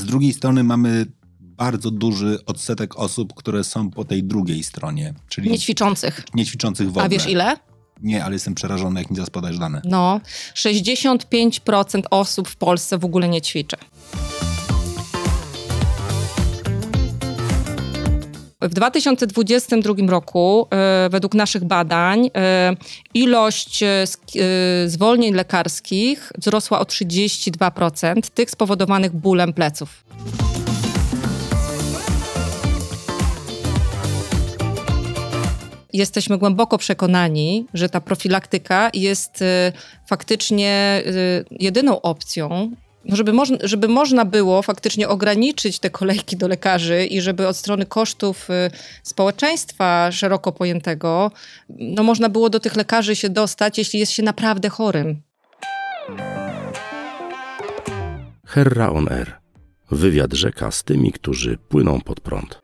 z drugiej strony mamy bardzo duży odsetek osób, które są po tej drugiej stronie, czyli Niećwiczących. niećwiczących w ogóle. A wiesz ile? Nie, ale jestem przerażony, jak mi zaraz podajesz dane. No, 65% osób w Polsce w ogóle nie ćwiczy. W 2022 roku, e, według naszych badań, e, ilość e, zwolnień lekarskich wzrosła o 32%, tych spowodowanych bólem pleców. Jesteśmy głęboko przekonani, że ta profilaktyka jest faktycznie jedyną opcją, no, żeby, moż, żeby można było faktycznie ograniczyć te kolejki do lekarzy i żeby od strony kosztów y, społeczeństwa szeroko pojętego, no można było do tych lekarzy się dostać, jeśli jest się naprawdę chorym. Herra on Air. Wywiad rzeka z tymi, którzy płyną pod prąd.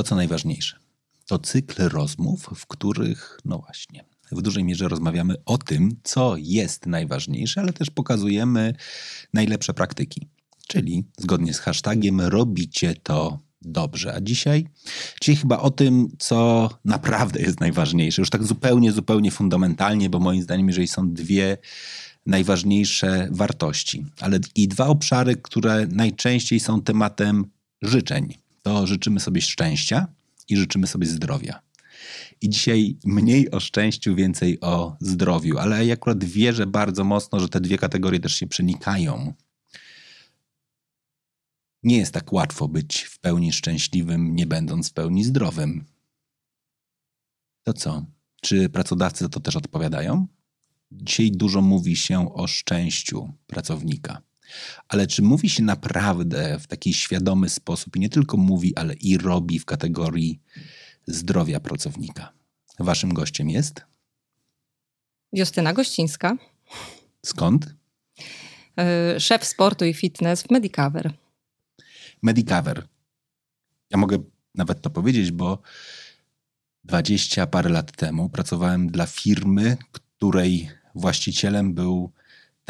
To, co najważniejsze, to cykl rozmów, w których, no właśnie, w dużej mierze rozmawiamy o tym, co jest najważniejsze, ale też pokazujemy najlepsze praktyki. Czyli zgodnie z hashtagiem robicie to dobrze. A dzisiaj, dzisiaj chyba o tym, co naprawdę jest najważniejsze. Już tak zupełnie, zupełnie fundamentalnie, bo moim zdaniem, jeżeli są dwie najważniejsze wartości, ale i dwa obszary, które najczęściej są tematem życzeń. To życzymy sobie szczęścia i życzymy sobie zdrowia. I dzisiaj mniej o szczęściu, więcej o zdrowiu, ale ja akurat wierzę bardzo mocno, że te dwie kategorie też się przenikają. Nie jest tak łatwo być w pełni szczęśliwym, nie będąc w pełni zdrowym. To co? Czy pracodawcy za to też odpowiadają? Dzisiaj dużo mówi się o szczęściu pracownika. Ale czy mówi się naprawdę w taki świadomy sposób i nie tylko mówi, ale i robi w kategorii zdrowia pracownika? Waszym gościem jest? Justyna Gościńska, Skąd? y, szef sportu i fitness w Medicover. Medicover. Ja mogę nawet to powiedzieć, bo 20 parę lat temu pracowałem dla firmy, której właścicielem był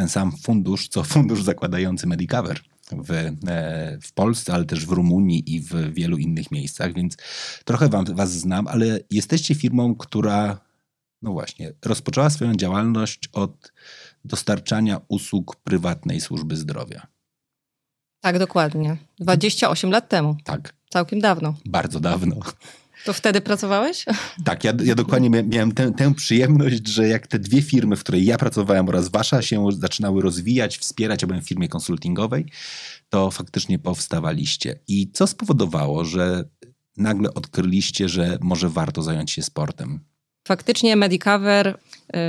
ten sam fundusz, co fundusz zakładający Medicover w, e, w Polsce, ale też w Rumunii i w wielu innych miejscach, więc trochę wam, was znam, ale jesteście firmą, która, no właśnie, rozpoczęła swoją działalność od dostarczania usług prywatnej służby zdrowia. Tak, dokładnie. 28 lat temu. Tak, Całkiem dawno. bardzo dawno. To wtedy pracowałeś? Tak, ja, ja dokładnie mia- miałem tę, tę przyjemność, że jak te dwie firmy, w której ja pracowałem oraz wasza się zaczynały rozwijać, wspierać, ja byłem w firmie konsultingowej, to faktycznie powstawaliście. I co spowodowało, że nagle odkryliście, że może warto zająć się sportem? Faktycznie Medicover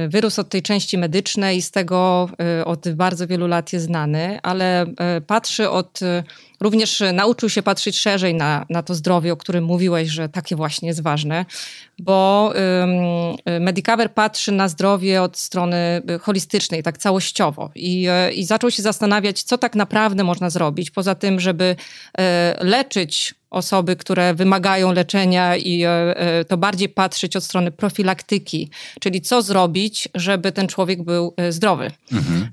wyrósł od tej części medycznej i z tego y, od bardzo wielu lat jest znany, ale y, patrzy od, y, również y, nauczył się patrzeć szerzej na, na to zdrowie, o którym mówiłeś, że takie właśnie jest ważne, bo y, Medicover patrzy na zdrowie od strony y, holistycznej, tak całościowo i, y, i zaczął się zastanawiać, co tak naprawdę można zrobić, poza tym, żeby y, leczyć osoby, które wymagają leczenia i to bardziej patrzeć od strony profilaktyki, czyli co zrobić, żeby ten człowiek był e, zdrowy.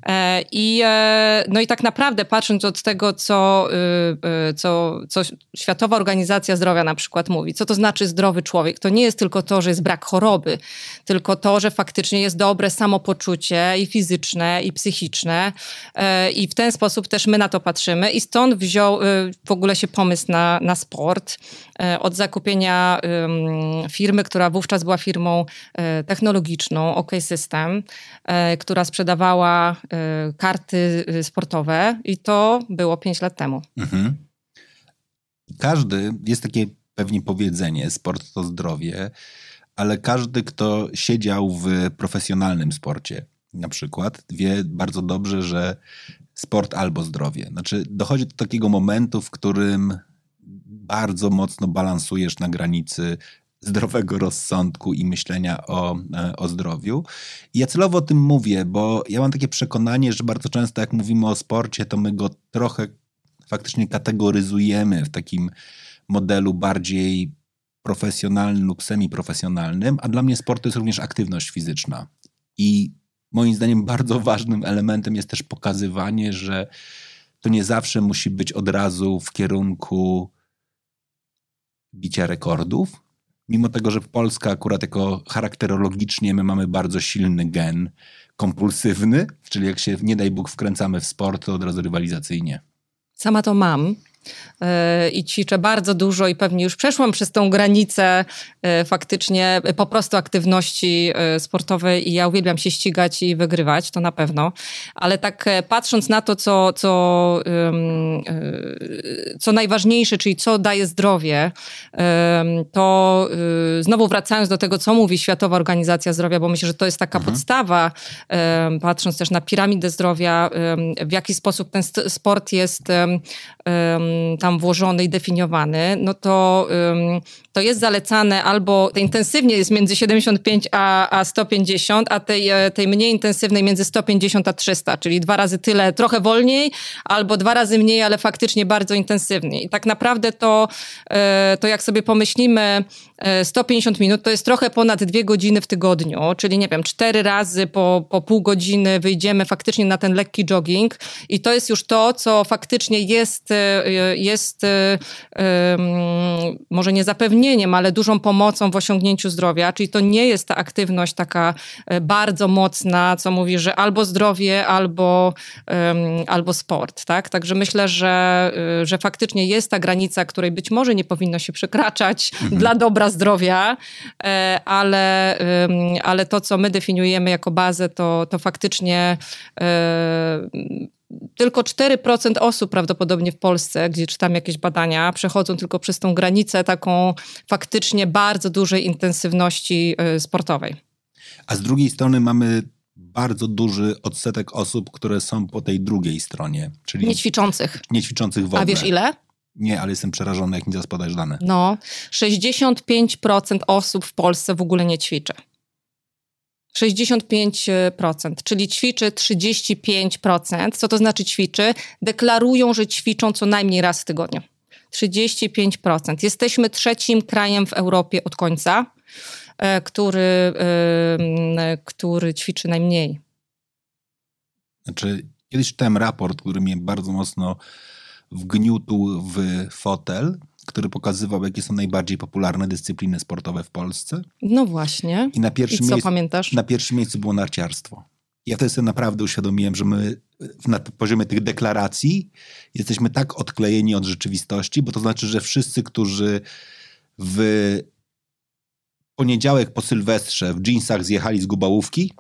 E, I, e, no i tak naprawdę patrząc od tego, co, y, y, co, co Światowa Organizacja Zdrowia na przykład mówi, co to znaczy zdrowy człowiek, to nie jest tylko to, że jest brak choroby, tylko to, że faktycznie jest dobre samopoczucie i fizyczne, i psychiczne. I w ten sposób też my na to patrzymy i stąd wziął y, w ogóle się pomysł na, na sport. Od zakupienia firmy, która wówczas była firmą technologiczną, OK System, e, która sprzedawała e, karty e, sportowe i to było 5 lat temu. Mhm. Każdy, jest takie pewnie powiedzenie, sport to zdrowie, ale każdy, kto siedział w profesjonalnym sporcie, na przykład, wie bardzo dobrze, że sport albo zdrowie. Znaczy, dochodzi do takiego momentu, w którym bardzo mocno balansujesz na granicy zdrowego rozsądku i myślenia o, e, o zdrowiu. I ja celowo o tym mówię, bo ja mam takie przekonanie, że bardzo często jak mówimy o sporcie, to my go trochę faktycznie kategoryzujemy w takim modelu bardziej profesjonalnym lub semiprofesjonalnym, a dla mnie sport to jest również aktywność fizyczna. I moim zdaniem bardzo ważnym elementem jest też pokazywanie, że to nie zawsze musi być od razu w kierunku bicia rekordów. Mimo tego, że Polska akurat jako charakterologicznie my mamy bardzo silny gen kompulsywny, czyli jak się nie daj Bóg wkręcamy w sport, to od razu rywalizacyjnie. Sama to mam. E, i ćwiczę bardzo dużo i pewnie już przeszłam przez tą granicę e, faktycznie po prostu aktywności e, sportowej i ja uwielbiam się ścigać i wygrywać, to na pewno. Ale tak patrząc na to, co, co, co najważniejsze, czyli co daje zdrowie, to znowu wracając do tego, co mówi Światowa Organizacja Zdrowia, bo myślę, że to jest taka mhm. podstawa, patrząc też na piramidę zdrowia, w jaki sposób ten sport jest tam włożony i definiowany, no to, to jest zalecane albo intensywnie jest między 75 a, a 150, a tej, e, tej mniej intensywnej między 150 a 300, czyli dwa razy tyle, trochę wolniej, albo dwa razy mniej, ale faktycznie bardzo intensywnie. I tak naprawdę to, e, to jak sobie pomyślimy, 150 e, minut to jest trochę ponad dwie godziny w tygodniu, czyli nie wiem, cztery razy po, po pół godziny wyjdziemy faktycznie na ten lekki jogging i to jest już to, co faktycznie jest, jest może nie zapewnienie, utrudnieniem, ale dużą pomocą w osiągnięciu zdrowia, czyli to nie jest ta aktywność taka e, bardzo mocna, co mówi, że albo zdrowie, albo, um, albo sport, tak? Także myślę, że, e, że faktycznie jest ta granica, której być może nie powinno się przekraczać mhm. dla dobra zdrowia, e, ale, ale to, co my definiujemy jako bazę, to, to faktycznie tylko 4% osób prawdopodobnie w Polsce, gdzie czytam jakieś badania, przechodzą tylko przez tą granicę taką faktycznie bardzo dużej intensywności y, sportowej. A z drugiej strony mamy bardzo duży odsetek osób, które są po tej drugiej stronie, czyli niećwiczących. Niećwiczących w ogóle. A wiesz ile? Nie, ale jestem przerażony, jak mi zaraz podajesz dane. No, 65% osób w Polsce w ogóle nie ćwiczy. 65%, czyli ćwiczy 35%. Co to znaczy ćwiczy? Deklarują, że ćwiczą co najmniej raz w tygodniu. 35%. Jesteśmy trzecim krajem w Europie od końca, e, który, który ćwiczy najmniej. Znaczy, kiedyś czytałem raport, który mnie bardzo mocno wgniótł w fotel który pokazywał, jakie są najbardziej popularne dyscypliny sportowe w Polsce. No właśnie. I na pierwszym, I co, miejscu, pamiętasz? na pierwszym miejscu było narciarstwo. Ja wtedy sobie naprawdę uświadomiłem, że my na poziomie tych deklaracji jesteśmy tak odklejeni od rzeczywistości, bo to znaczy, że wszyscy, którzy w poniedziałek po Sylwestrze w jeansach zjechali z gubałówki,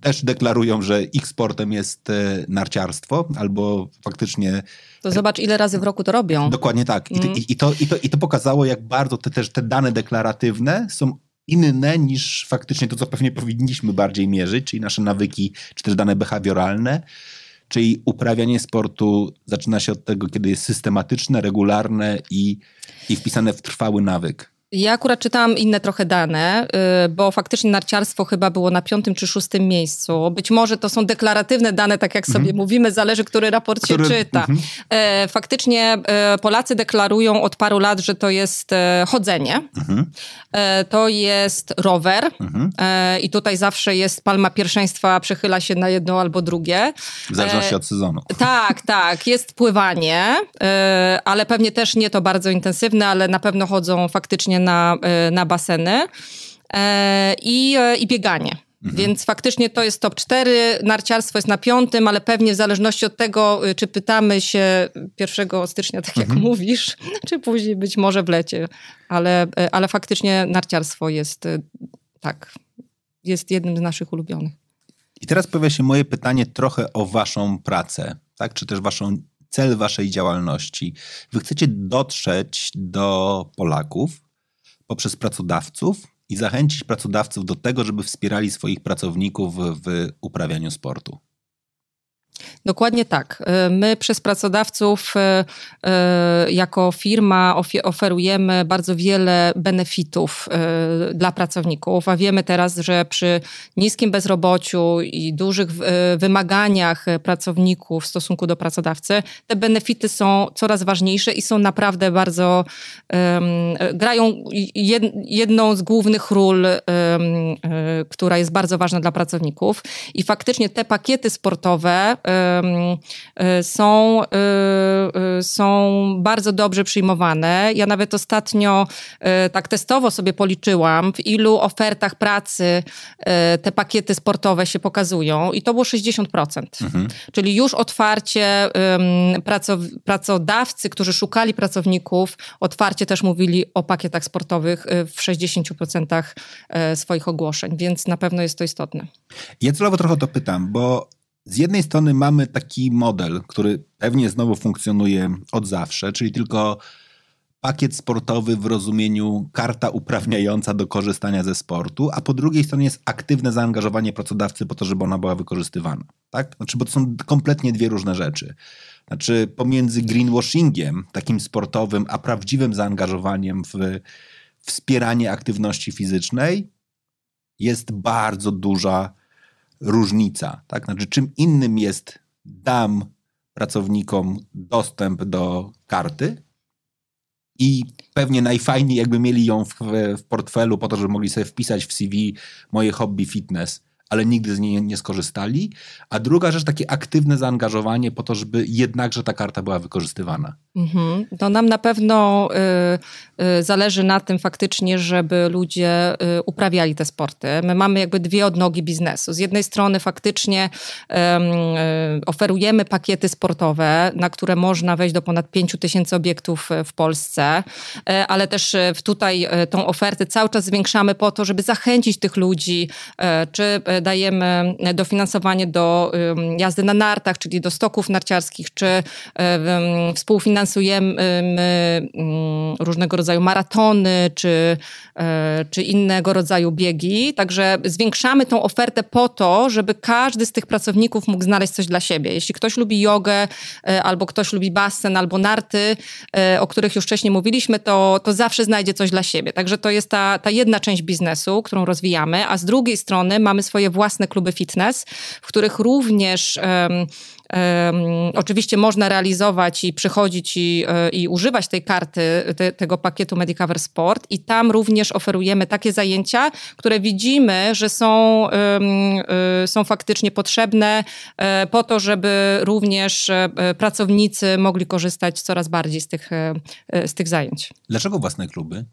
też deklarują, że ich sportem jest e, narciarstwo, albo faktycznie. To zobacz, ile razy w roku to robią. Dokładnie tak. I, mm. i, i, to, i, to, I to pokazało, jak bardzo te, też te dane deklaratywne są inne niż faktycznie to, co pewnie powinniśmy bardziej mierzyć, czyli nasze nawyki, czy też dane behawioralne. Czyli uprawianie sportu zaczyna się od tego, kiedy jest systematyczne, regularne i, i wpisane w trwały nawyk. Ja akurat czytałam inne trochę dane, y, bo faktycznie narciarstwo chyba było na piątym czy szóstym miejscu. Być może to są deklaratywne dane, tak jak sobie mhm. mówimy, zależy, który raport który... się czyta. Mhm. E, faktycznie e, Polacy deklarują od paru lat, że to jest e, chodzenie, mhm. to jest rower mhm. i tutaj zawsze jest palma pierwszeństwa, przechyla się na jedno albo drugie. W zależności od sezonu. Tak, tak. Jest pływanie, ale pewnie też nie to bardzo intensywne, ale na pewno chodzą faktycznie na, e, na baseny e, i, e, i bieganie. Mhm. Więc faktycznie to jest top 4, narciarstwo jest na piątym, ale pewnie w zależności od tego, czy pytamy się 1 stycznia, tak jak mhm. mówisz, czy później być może w lecie. Ale, ale faktycznie narciarstwo jest tak, jest jednym z naszych ulubionych. I teraz pojawia się moje pytanie trochę o waszą pracę, tak? czy też waszą cel waszej działalności. Wy chcecie dotrzeć do Polaków, poprzez pracodawców i zachęcić pracodawców do tego, żeby wspierali swoich pracowników w uprawianiu sportu. Dokładnie tak. My przez pracodawców jako firma oferujemy bardzo wiele benefitów dla pracowników, a wiemy teraz, że przy niskim bezrobociu i dużych wymaganiach pracowników w stosunku do pracodawcy, te benefity są coraz ważniejsze i są naprawdę bardzo, grają jed, jedną z głównych ról, która jest bardzo ważna dla pracowników. I faktycznie te pakiety sportowe są, są bardzo dobrze przyjmowane. Ja nawet ostatnio tak testowo sobie policzyłam, w ilu ofertach pracy te pakiety sportowe się pokazują i to było 60%. Mhm. Czyli już otwarcie pracodawcy, którzy szukali pracowników, otwarcie też mówili o pakietach sportowych w 60% e, swoich ogłoszeń, więc na pewno jest to istotne. Ja celowo trochę to pytam, bo z jednej strony mamy taki model, który pewnie znowu funkcjonuje od zawsze, czyli tylko pakiet sportowy w rozumieniu karta uprawniająca do korzystania ze sportu, a po drugiej stronie jest aktywne zaangażowanie pracodawcy po to, żeby ona była wykorzystywana. Tak? Znaczy, bo to są kompletnie dwie różne rzeczy. Znaczy, pomiędzy greenwashingiem, takim sportowym, a prawdziwym zaangażowaniem w wspieranie aktywności fizycznej jest bardzo duża różnica. Tak? Znaczy, czym innym jest dam pracownikom dostęp do karty, i pewnie najfajniej jakby mieli ją w, w, portfelu po to, żeby mogli sobie wpisać w CV moje hobby fitness ale nigdy z niej nie skorzystali. A druga rzecz, takie aktywne zaangażowanie po to, żeby jednakże ta karta była wykorzystywana. Mhm. No nam na pewno y, y, zależy na tym faktycznie, żeby ludzie y, uprawiali te sporty. My mamy jakby dwie odnogi biznesu. Z jednej strony faktycznie y, oferujemy pakiety sportowe, na które można wejść do ponad 5 tysięcy obiektów w Polsce, y, ale też y, tutaj tą ofertę cały czas zwiększamy po to, żeby zachęcić tych ludzi, czy dajemy dofinansowanie do jazdy na nartach, czyli do stoków narciarskich, czy współfinansujemy różnego rodzaju maratony, czy, e, czy innego rodzaju biegi. Także zwiększamy tą ofertę po to, żeby każdy z tych pracowników mógł znaleźć coś dla siebie. Jeśli ktoś lubi jogę, e, albo ktoś lubi basen, albo narty, e, o których już wcześniej mówiliśmy, to, to zawsze znajdzie coś dla siebie. Także to jest ta, ta jedna część biznesu, którą rozwijamy, a z drugiej strony mamy swoje własne kluby fitness, w których również um, Um, oczywiście można realizować i przychodzić i, e, i używać tej karty, te, tego pakietu Medicover Sport i tam również oferujemy takie zajęcia, które widzimy, że są, um, są faktycznie potrzebne um, po to, żeby również pracownicy mogli korzystać coraz bardziej z tych, z tych zajęć. Dlaczego własne kluby?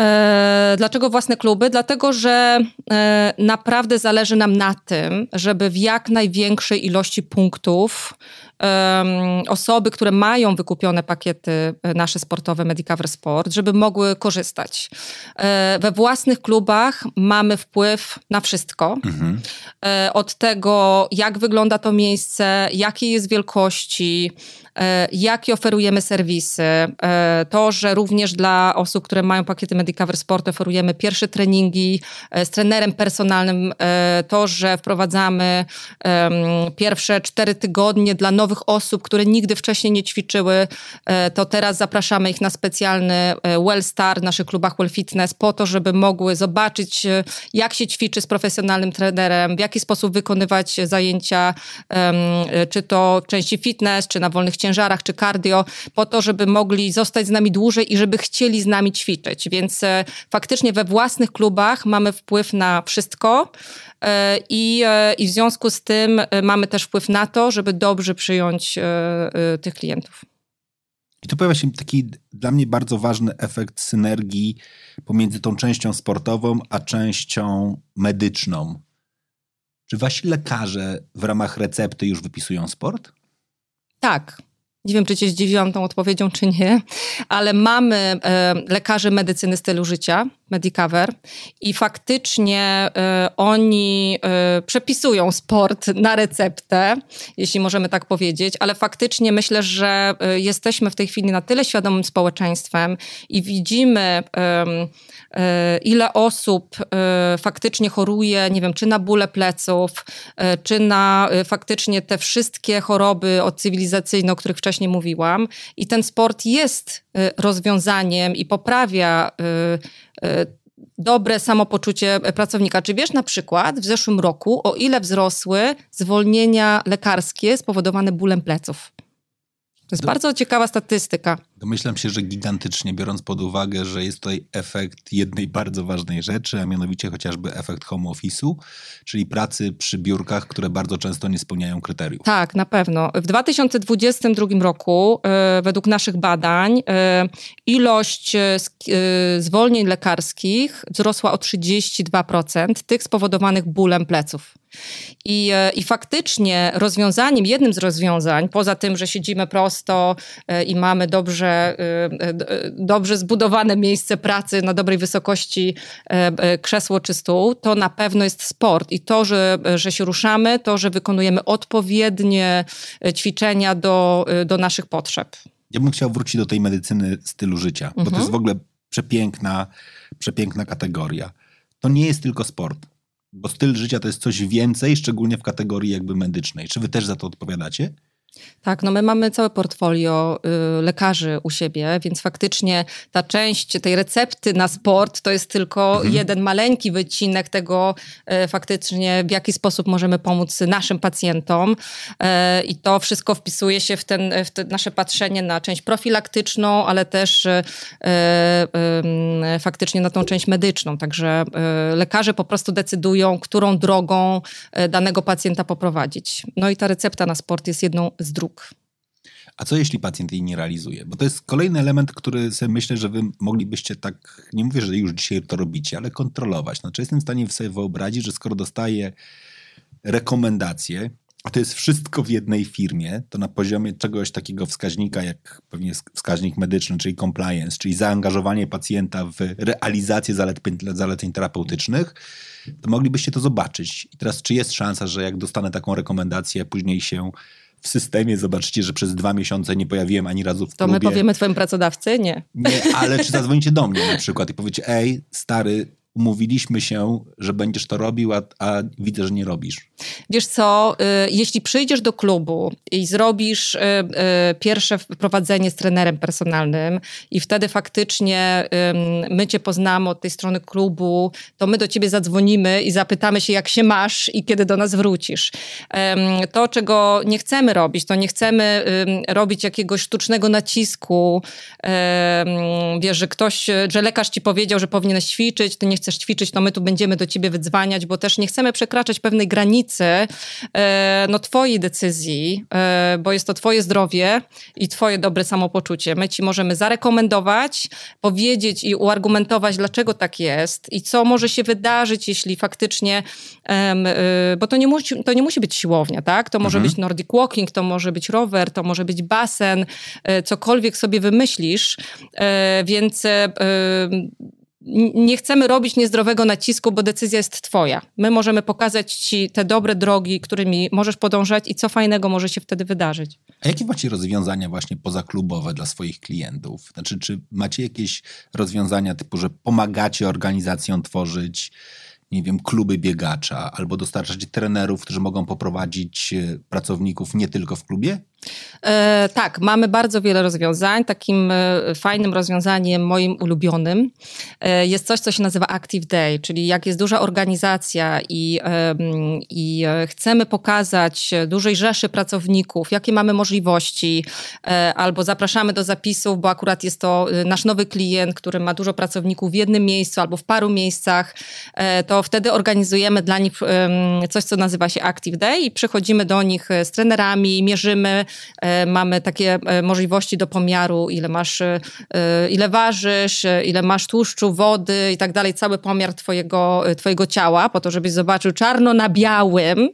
E, dlaczego własne kluby? Dlatego, że e, naprawdę zależy nam na tym, żeby w jak największej ilości punktów osoby, które mają wykupione pakiety e, nasze sportowe Medicover Sport, żeby mogły korzystać. We własnych klubach mamy wpływ na wszystko. Mhm. Od tego, jak wygląda to miejsce, jakiej jest wielkości, jakie oferujemy serwisy. E, to, że również dla osób, które mają pakiety Medicover Sport oferujemy pierwsze treningi e, z trenerem personalnym. To, że wprowadzamy pierwsze cztery tygodnie dla nowych osób, które nigdy wcześniej nie ćwiczyły, to teraz zapraszamy ich na specjalny Well Star w naszych klubach Well Fitness po to, żeby mogły zobaczyć, jak się ćwiczy z profesjonalnym trenerem, w jaki sposób wykonywać zajęcia, czy to części fitness, czy na wolnych ciężarach ciężarach czy cardio, po to, żeby mogli zostać z nami dłużej i żeby chcieli z nami ćwiczyć. Więc e, faktycznie we własnych klubach mamy wpływ na wszystko. E, I, e, I w związku z tym mamy też wpływ na to, żeby dobrze przyjąć tych klientów. I tu pojawia się taki dla mnie bardzo ważny efekt synergii pomiędzy tą częścią sportową a częścią medyczną. Czy wasi lekarze w ramach recepty już wypisują sport? Tak. Nie wiem, czy cię zdziwiłam tą odpowiedzią, czy nie, ale mamy e, lekarzy medycyny stylu życia, Medicover i faktycznie y, oni y, przepisują sport na receptę, jeśli możemy tak powiedzieć, ale faktycznie myślę, że y, jesteśmy w tej chwili na tyle świadomym społeczeństwem i widzimy ile osób faktycznie choruje, nie wiem, czy na bóle pleców, czy na faktycznie te wszystkie choroby odcywilizacyjne, o których wcześniej mówiłam. I ten sport jest rozwiązaniem i poprawia dobre samopoczucie pracownika. Czy wiesz na przykład w zeszłym roku, o ile wzrosły zwolnienia lekarskie spowodowane bólem pleców? To jest Do... bardzo ciekawa statystyka. Domyślam się, że gigantycznie, biorąc pod uwagę, że jest tutaj efekt jednej bardzo ważnej rzeczy, a mianowicie chociażby efekt home office'u, czyli pracy przy biurkach, które bardzo często nie spełniają kryteriów. Tak, na pewno. W 2022 roku, e, według naszych badań, e, ilość e, zwolnień lekarskich wzrosła o 32%, tych spowodowanych bólem pleców. I, I faktycznie rozwiązaniem, jednym z rozwiązań, poza tym, że siedzimy prosto i mamy dobrze dobrze, y, dobrze zbudowane miejsce pracy na dobrej wysokości e, e, krzesło czy stół, to na pewno jest sport. I to, że, że się ruszamy, to, że wykonujemy odpowiednie e, ćwiczenia do, do naszych potrzeb. Ja bym chciał wrócić do tej medycyny stylu życia, mhm. bo to jest mhm. w ogóle przepiękna, przepiękna kategoria. To nie jest tylko sport, bo styl życia to jest coś więcej, szczególnie w kategorii jakby medycznej. Czy wy też za to odpowiadacie? Tak, no my mamy całe portfolio y, lekarzy u siebie, więc faktycznie ta część tej recepty na sport to jest tylko mhm. jeden maleńki wycinek tego y, faktycznie, w jaki sposób możemy pomóc naszym pacjentom. Y, I to wszystko wpisuje się w, ten, w te nasze patrzenie na część profilaktyczną, ale też y, y, faktycznie na tą część medyczną. Także y, lekarze po prostu decydują, którą drogą danego pacjenta poprowadzić. No i ta recepta na sport jest jedną z dróg. A co jeśli pacjent jej nie realizuje? Bo to jest kolejny element, który sobie myślę, że wy moglibyście tak, nie mówię, że już dzisiaj to robicie, ale kontrolować. Znaczy jestem w stanie sobie wyobrazić, że skoro dostaję rekomendacje, a to jest wszystko w jednej firmie, to na poziomie czegoś takiego wskaźnika, jak pewnie wskaźnik medyczny, czyli compliance, czyli zaangażowanie pacjenta w realizację zaleceń, zaleceń terapeutycznych, to moglibyście to zobaczyć. I teraz, czy jest szansa, że jak dostanę taką rekomendację, później się w systemie zobaczycie, że przez dwa miesiące nie pojawiłem ani razu w klubie. To my powiemy twojemu pracodawcy? Nie. Nie, ale czy zadzwonicie do mnie na przykład i powiecie, ej, stary, umówiliśmy się, że będziesz to robił, a, a, widzę, że nie robisz. Wiesz co, y, jeśli przyjdziesz do klubu i zrobisz y, y, pierwsze wprowadzenie z trenerem personalnym i wtedy faktycznie my cię poznamy od tej strony klubu, to my do ciebie zadzwonimy i zapytamy się, jak się masz i kiedy do nas wrócisz. To, czego nie chcemy robić, to nie chcemy robić jakiegoś sztucznego nacisku. Wiesz, że ktoś, że lekarz ci powiedział, że powinieneś ćwiczyć, ty nie chcesz ćwiczyć, to my tu będziemy do ciebie wydzwaniać, bo też nie chcemy przekraczać pewnej granicy e, no, twojej decyzji, e, bo jest to twoje zdrowie i twoje dobre samopoczucie. My ci możemy zarekomendować, powiedzieć i uargumentować, dlaczego tak jest i co może się wydarzyć, jeśli faktycznie, e, bo to nie musi, to nie musi być siłownia, tak? To może mhm. być Nordic Walking, to może być rower, to może być basen, cokolwiek sobie wymyślisz, więc nie chcemy robić niezdrowego nacisku, bo decyzja jest twoja. My możemy pokazać ci te dobre drogi, którymi możesz podążać i co fajnego może się wtedy wydarzyć. A jakie macie rozwiązania właśnie pozaklubowe dla swoich klientów? Znaczy, czy macie jakieś rozwiązania typu, że pomagacie organizacjom tworzyć nie wiem, kluby biegacza, albo dostarczać trenerów, którzy mogą poprowadzić e, pracowników nie tylko w klubie? E, tak, mamy bardzo wiele rozwiązań. Takim e, fajnym rozwiązaniem, moim ulubionym, e, jest coś, co się nazywa Active Day, czyli jak jest duża organizacja i, i chcemy pokazać dużej rzeszy pracowników, jakie mamy możliwości, albo zapraszamy do zapisów, bo akurat jest to nasz nowy klient, który ma dużo pracowników w jednym miejscu albo w paru miejscach, to wtedy organizujemy dla nich coś, co nazywa się Active Day i przychodzimy do nich z trenerami, mierzymy mamy takie możliwości do pomiaru, ile masz, ile ważysz, ile masz tłuszczu, wody i tak dalej, cały pomiar twojego, twojego ciała, po to, żebyś zobaczył czarno na białym,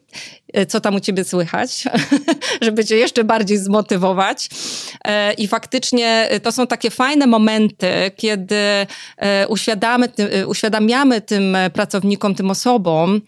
co tam u ciebie słychać, żeby cię jeszcze bardziej zmotywować. I faktycznie to są takie fajne momenty, kiedy uświadamy, uświadamiamy tym pracownikom, tym osobom,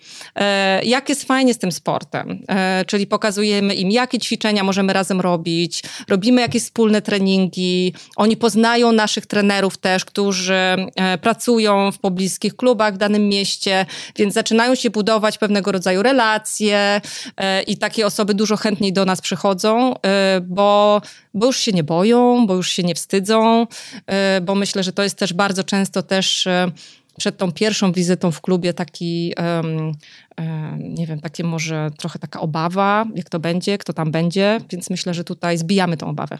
jak jest fajnie z tym sportem. Czyli pokazujemy im, jakie ćwiczenia możemy razem robić, robimy jakieś wspólne treningi, oni poznają naszych trenerów też, którzy e, pracują w pobliskich klubach w danym mieście, więc zaczynają się budować pewnego rodzaju relacje e, i takie osoby dużo chętniej do nas przychodzą, e, bo, bo już się nie boją, bo już się nie wstydzą, bo myślę, że to jest też bardzo często też przed tą pierwszą wizytą w klubie taki, um, um, nie wiem, takie może trochę taka obawa, jak to będzie, kto tam będzie, więc myślę, że tutaj zbijamy tą obawę.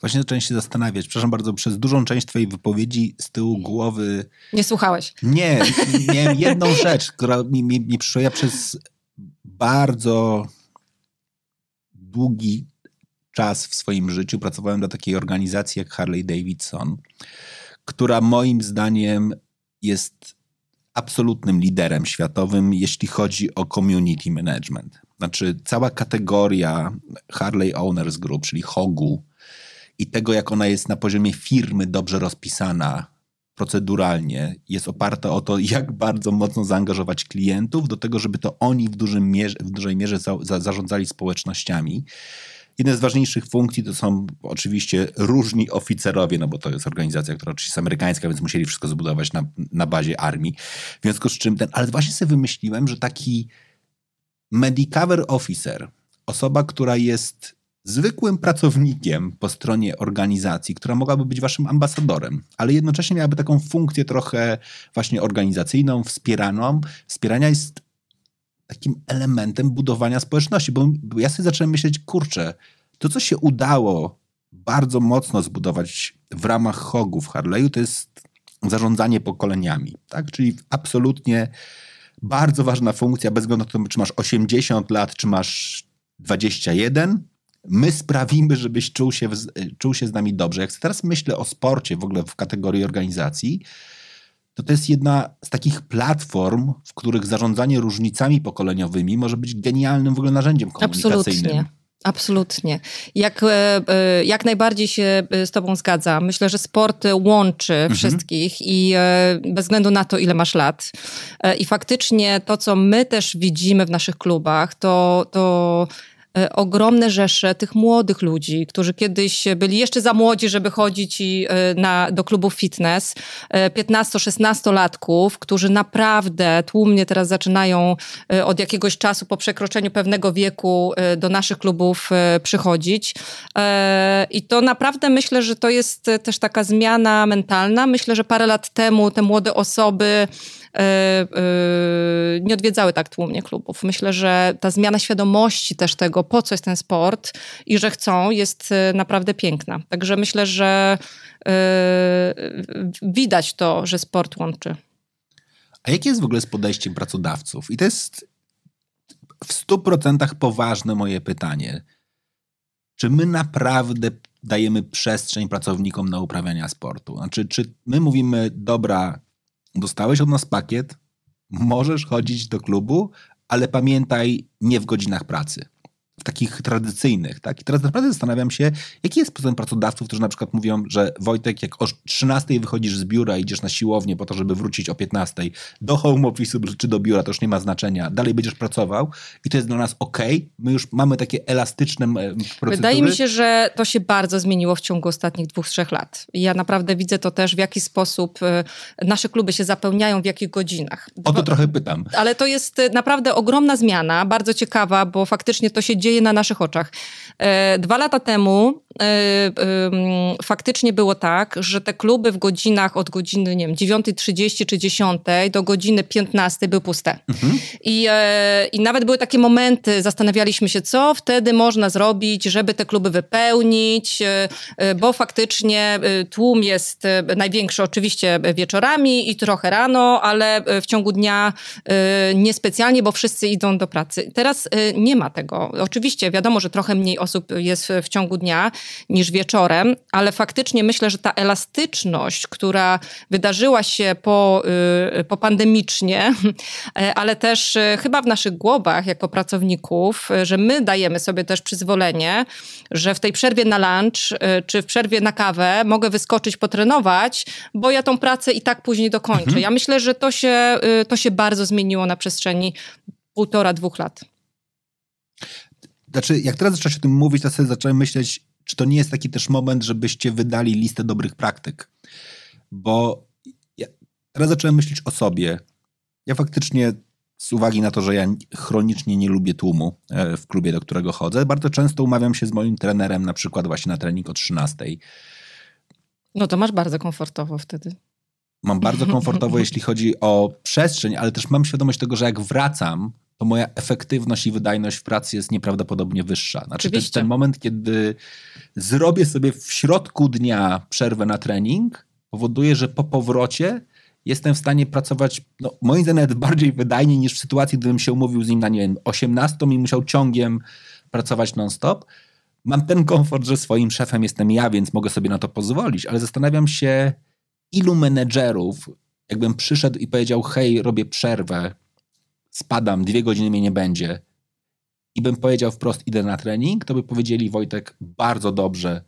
Właśnie zacząłem się zastanawiać. Przepraszam bardzo, przez dużą część twojej wypowiedzi z tyłu głowy... Nie słuchałeś. Nie, miałem jedną rzecz, która mi, mi, mi przyszła. Ja przez bardzo długi czas w swoim życiu pracowałem dla takiej organizacji jak Harley Davidson, która moim zdaniem jest absolutnym liderem światowym, jeśli chodzi o community management. Znaczy, cała kategoria Harley Owners Group, czyli HOGU, i tego, jak ona jest na poziomie firmy dobrze rozpisana proceduralnie, jest oparta o to, jak bardzo mocno zaangażować klientów do tego, żeby to oni w, dużym mierze, w dużej mierze za, za, zarządzali społecznościami. Jedna z ważniejszych funkcji to są oczywiście różni oficerowie, no bo to jest organizacja, która oczywiście jest amerykańska, więc musieli wszystko zbudować na, na bazie armii. W związku z czym ten, ale właśnie sobie wymyśliłem, że taki medicover officer, osoba, która jest zwykłym pracownikiem po stronie organizacji, która mogłaby być waszym ambasadorem, ale jednocześnie miałaby taką funkcję trochę właśnie organizacyjną, wspieraną. Wspierania jest takim elementem budowania społeczności, bo, ja sobie zacząłem myśleć, kurczę, to co się udało bardzo mocno zbudować w ramach hogów Harley'u, to jest zarządzanie pokoleniami, tak? Czyli absolutnie bardzo ważna funkcja, bez względu na to, czy masz 80 lat, czy masz 21, my sprawimy, żebyś czuł się, czuł się z nami dobrze. Jak teraz myślę o sporcie w ogóle w kategorii organizacji, to to jest jedna z takich platform, w których zarządzanie różnicami pokoleniowymi może być genialnym w ogóle narzędziem komunikacyjnym. Absolutnie. Absolutnie. Jak, e, e, jak najbardziej się e, z Tobą zgadzam. Myślę, że sport łączy mhm. wszystkich i bez względu na to, ile masz lat. I faktycznie to, co my też widzimy w naszych klubach, to, to ogromne rzesze tych młodych ludzi, którzy kiedyś byli jeszcze za młodzi, żeby chodzić i, e, na, do klubów fitness, 15-16-latków, e, którzy naprawdę tłumnie teraz zaczynają od jakiegoś czasu po przekroczeniu pewnego wieku do naszych klubów przychodzić. I to naprawdę myślę, że to jest też taka zmiana mentalna. Myślę, że parę lat temu te młode osoby E, e, nie odwiedzały tak tłumnie klubów. Myślę, że ta zmiana świadomości też tego, po co jest ten sport i że chcą, jest e, naprawdę piękna. Także myślę, że widać to, że sport łączy. A jakie jest w ogóle z podejściem pracodawców? I to jest w stu procentach poważne moje pytanie. Czy my naprawdę dajemy przestrzeń pracownikom na uprawiania sportu? Znaczy, czy my mówimy, dobra, dostałeś od nas pakiet, możesz chodzić do klubu, ale pamiętaj, nie w godzinach pracy takich tradycyjnych, tak? I teraz naprawdę zastanawiam się, jaki jest procent pracodawców, którzy na przykład mówią, że Wojtek, jak o 13 wychodzisz z biura idziesz na siłownię po to, żeby wrócić o 15 do home office'u czy do biura, to już nie ma znaczenia, dalej będziesz pracował i to jest dla nas ok, my już mamy takie elastyczne procedury. Wydaje mi się, że to się bardzo zmieniło w ciągu ostatnich dwóch, trzech lat. Ja naprawdę widzę to też, w jaki sposób y, nasze kluby się zapełniają, w jakich godzinach. O to trochę pytam. Ale to jest y, naprawdę ogromna zmiana, bardzo ciekawa, bo faktycznie to się dzieje dzieje na naszych oczach. E, dwa lata temu faktycznie było tak, że te kluby w godzinach od godziny, nie wiem, 9.30 czy 10 do godziny 15 były puste. Mhm. I, I nawet były takie momenty, zastanawialiśmy się, co wtedy można zrobić, żeby te kluby wypełnić, bo faktycznie tłum jest największy oczywiście wieczorami i trochę rano, ale w ciągu dnia niespecjalnie, bo wszyscy idą do pracy. Teraz nie ma tego. Oczywiście wiadomo, że trochę mniej osób jest w ciągu dnia niż wieczorem, ale faktycznie myślę, że ta elastyczność, która wydarzyła się po, y, po pandemicznie, ale też y, chyba w naszych głowach jako pracowników, że my dajemy sobie też przyzwolenie, że w tej przerwie na lunch czy w przerwie na kawę mogę wyskoczyć, potrenować, bo ja tą pracę i tak później dokończę. Mhm. Ja myślę, że to się, y, to się bardzo zmieniło na przestrzeni półtora, dwóch lat. Znaczy, jak teraz zaczęłaś o tym mówić, to sobie zacząłem myśleć, czy to nie jest taki też moment, żebyście wydali listę dobrych praktyk? Bo ja teraz zacząłem myśleć o sobie. Ja faktycznie z uwagi na to, że ja chronicznie nie lubię tłumu e, w klubie, do którego chodzę, bardzo często umawiam się z moim trenerem na przykład właśnie na trening o 13. No to masz bardzo komfortowo wtedy. Mam bardzo komfortowo, jeśli chodzi o przestrzeń, ale też mam świadomość tego, że jak wracam, to moja efektywność i wydajność w pracy jest nieprawdopodobnie wyższa. Znaczy to jest ten moment, kiedy zrobię sobie w środku dnia przerwę na trening, powoduje, że po powrocie jestem w stanie pracować, no, moim zdaniem nawet bardziej wydajnie niż w sytuacji, gdybym się umówił z nim na, nie wiem, 18 i musiał ciągiem pracować non-stop. Mam ten komfort, że swoim szefem jestem ja, więc mogę sobie na to pozwolić, ale zastanawiam się, ilu menedżerów, jakbym przyszedł i powiedział, hej, robię przerwę, spadam, dwie godziny mnie nie będzie i bym powiedział wprost, idę na trening, to by powiedzieli, Wojtek, bardzo dobrze,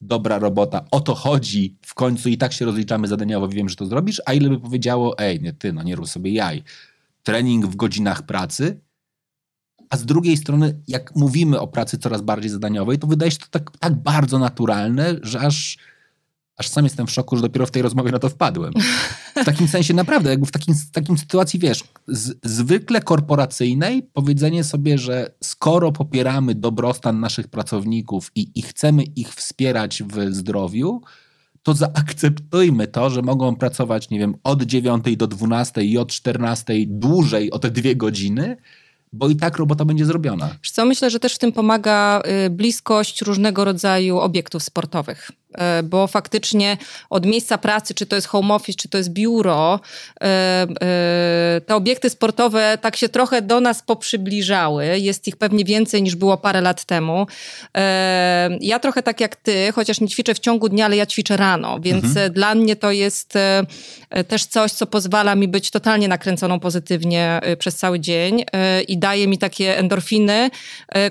dobra robota, o to chodzi, w końcu i tak się rozliczamy zadaniowo, wiem, że to zrobisz, a ile by powiedziało, ej, nie ty, no nie rób sobie jaj. Trening w godzinach pracy, a z drugiej strony, jak mówimy o pracy coraz bardziej zadaniowej, to wydaje się to tak, tak bardzo naturalne, że aż aż sam jestem w szoku, że dopiero w tej rozmowie na to wpadłem. W takim sensie naprawdę, jakby w takim, takim sytuacji, wiesz, z, zwykle korporacyjnej powiedzenie sobie, że skoro popieramy dobrostan naszych pracowników i, i chcemy ich wspierać w zdrowiu, to zaakceptujmy to, że mogą pracować, nie wiem, od 9 do 12 i od 14 dłużej o te dwie godziny, bo i tak robota będzie zrobiona. Co myślę, że też w tym pomaga y, bliskość różnego rodzaju obiektów sportowych. E, bo faktycznie od miejsca pracy, czy to jest home office, czy to jest biuro, e, e, te obiekty sportowe tak się trochę do nas poprzybliżały. Jest ich pewnie więcej niż było parę lat temu. Ja trochę tak jak ty, chociaż nie ćwiczę w ciągu dnia, ale ja ćwiczę rano, więc mhm. dla mnie to jest też coś, co pozwala mi być totalnie nakręconą pozytywnie przez cały dzień i daje mi takie endorfiny,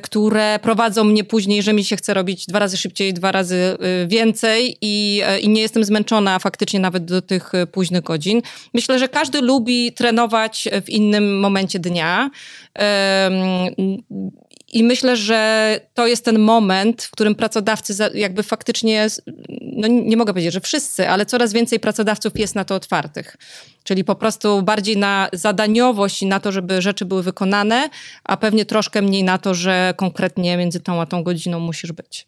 które prowadzą mnie później, że mi się chce robić dwa razy szybciej, dwa razy więcej więcej i, e, i nie jestem zmęczona faktycznie nawet do tych e, późnych godzin. Myślę, że każdy lubi trenować w innym momencie dnia. I myślę, że to jest ten moment, w którym pracodawcy jakby faktycznie, no nie mogę powiedzieć, że wszyscy, ale coraz więcej pracodawców jest na to otwartych. Czyli po prostu bardziej na zadaniowość i na to, żeby rzeczy były wykonane, a pewnie troszkę mniej na to, że konkretnie między tą a tą godziną musisz być.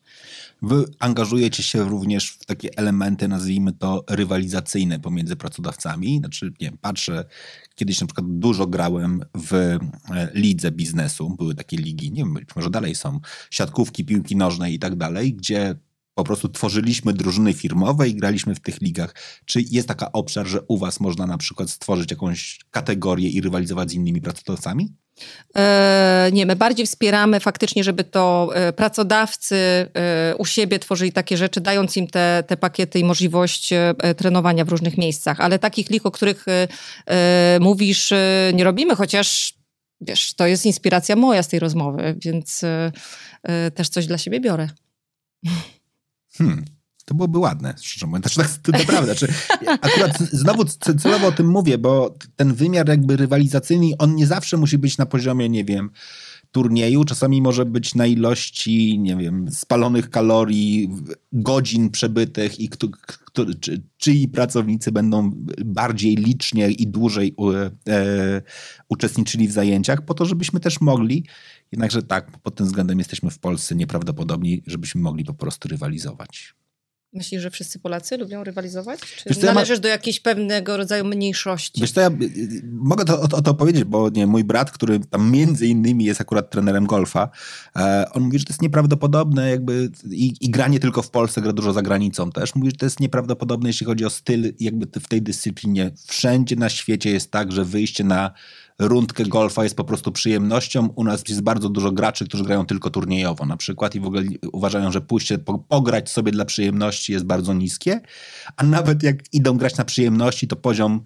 Wy angażujecie się również w takie elementy, nazwijmy to rywalizacyjne pomiędzy pracodawcami. Znaczy, nie wiem, patrzę, kiedyś na przykład dużo grałem w e, lidze biznesu. Były takie ligi, nie wiem, być może dalej są, siatkówki, piłki nożnej i tak dalej, gdzie po prostu tworzyliśmy drużyny firmowe i graliśmy w tych ligach. Czy jest taka obszar, że u was można na przykład stworzyć jakąś kategorię i rywalizować z innymi pracodawcami? E, nie, my bardziej wspieramy faktycznie, żeby to e, pracodawcy e, u siebie tworzyli takie rzeczy, dając im te, te pakiety i możliwość trenowania w różnych miejscach. Ale takich lig, o których mówisz, nie robimy, chociaż wiesz, to jest inspiracja moja z tej rozmowy, więc też coś dla siebie biorę. Hmm. To byłoby ładne, szczerze mówiąc. Znaczy, tak, naprawdę. Znaczy, akurat znowu celowo o tym mówię, bo ten wymiar jakby rywalizacyjny, on nie zawsze musi być na poziomie, nie wiem, turnieju. Czasami może być na ilości, nie wiem, spalonych kalorii, godzin przebytych i kto, kto, czy, czyi pracownicy będą bardziej licznie i dłużej u, e, uczestniczyli w zajęciach, po to, żebyśmy też mogli Jednakże tak, pod tym względem jesteśmy w Polsce nieprawdopodobni, żebyśmy mogli po prostu rywalizować. Myślisz, że wszyscy Polacy lubią rywalizować? Czy Wiesz co, ja należysz do jakiejś pewnego rodzaju mniejszości? Wiesz co, ja mogę to, o, o to powiedzieć, bo nie, mój brat, który tam między innymi jest akurat trenerem golfa, e, on mówi, że to jest nieprawdopodobne jakby i, i granie tylko w Polsce, gra dużo za granicą też. Mówi, że to jest nieprawdopodobne, jeśli chodzi o styl jakby w tej dyscyplinie. Wszędzie na świecie jest tak, że wyjście na rundkę golfa jest po prostu przyjemnością. U nas jest bardzo dużo graczy, którzy grają tylko turniejowo na przykład i w ogóle uważają, że pójście po, pograć sobie dla przyjemności jest bardzo niskie, a nawet jak idą grać na przyjemności, to poziom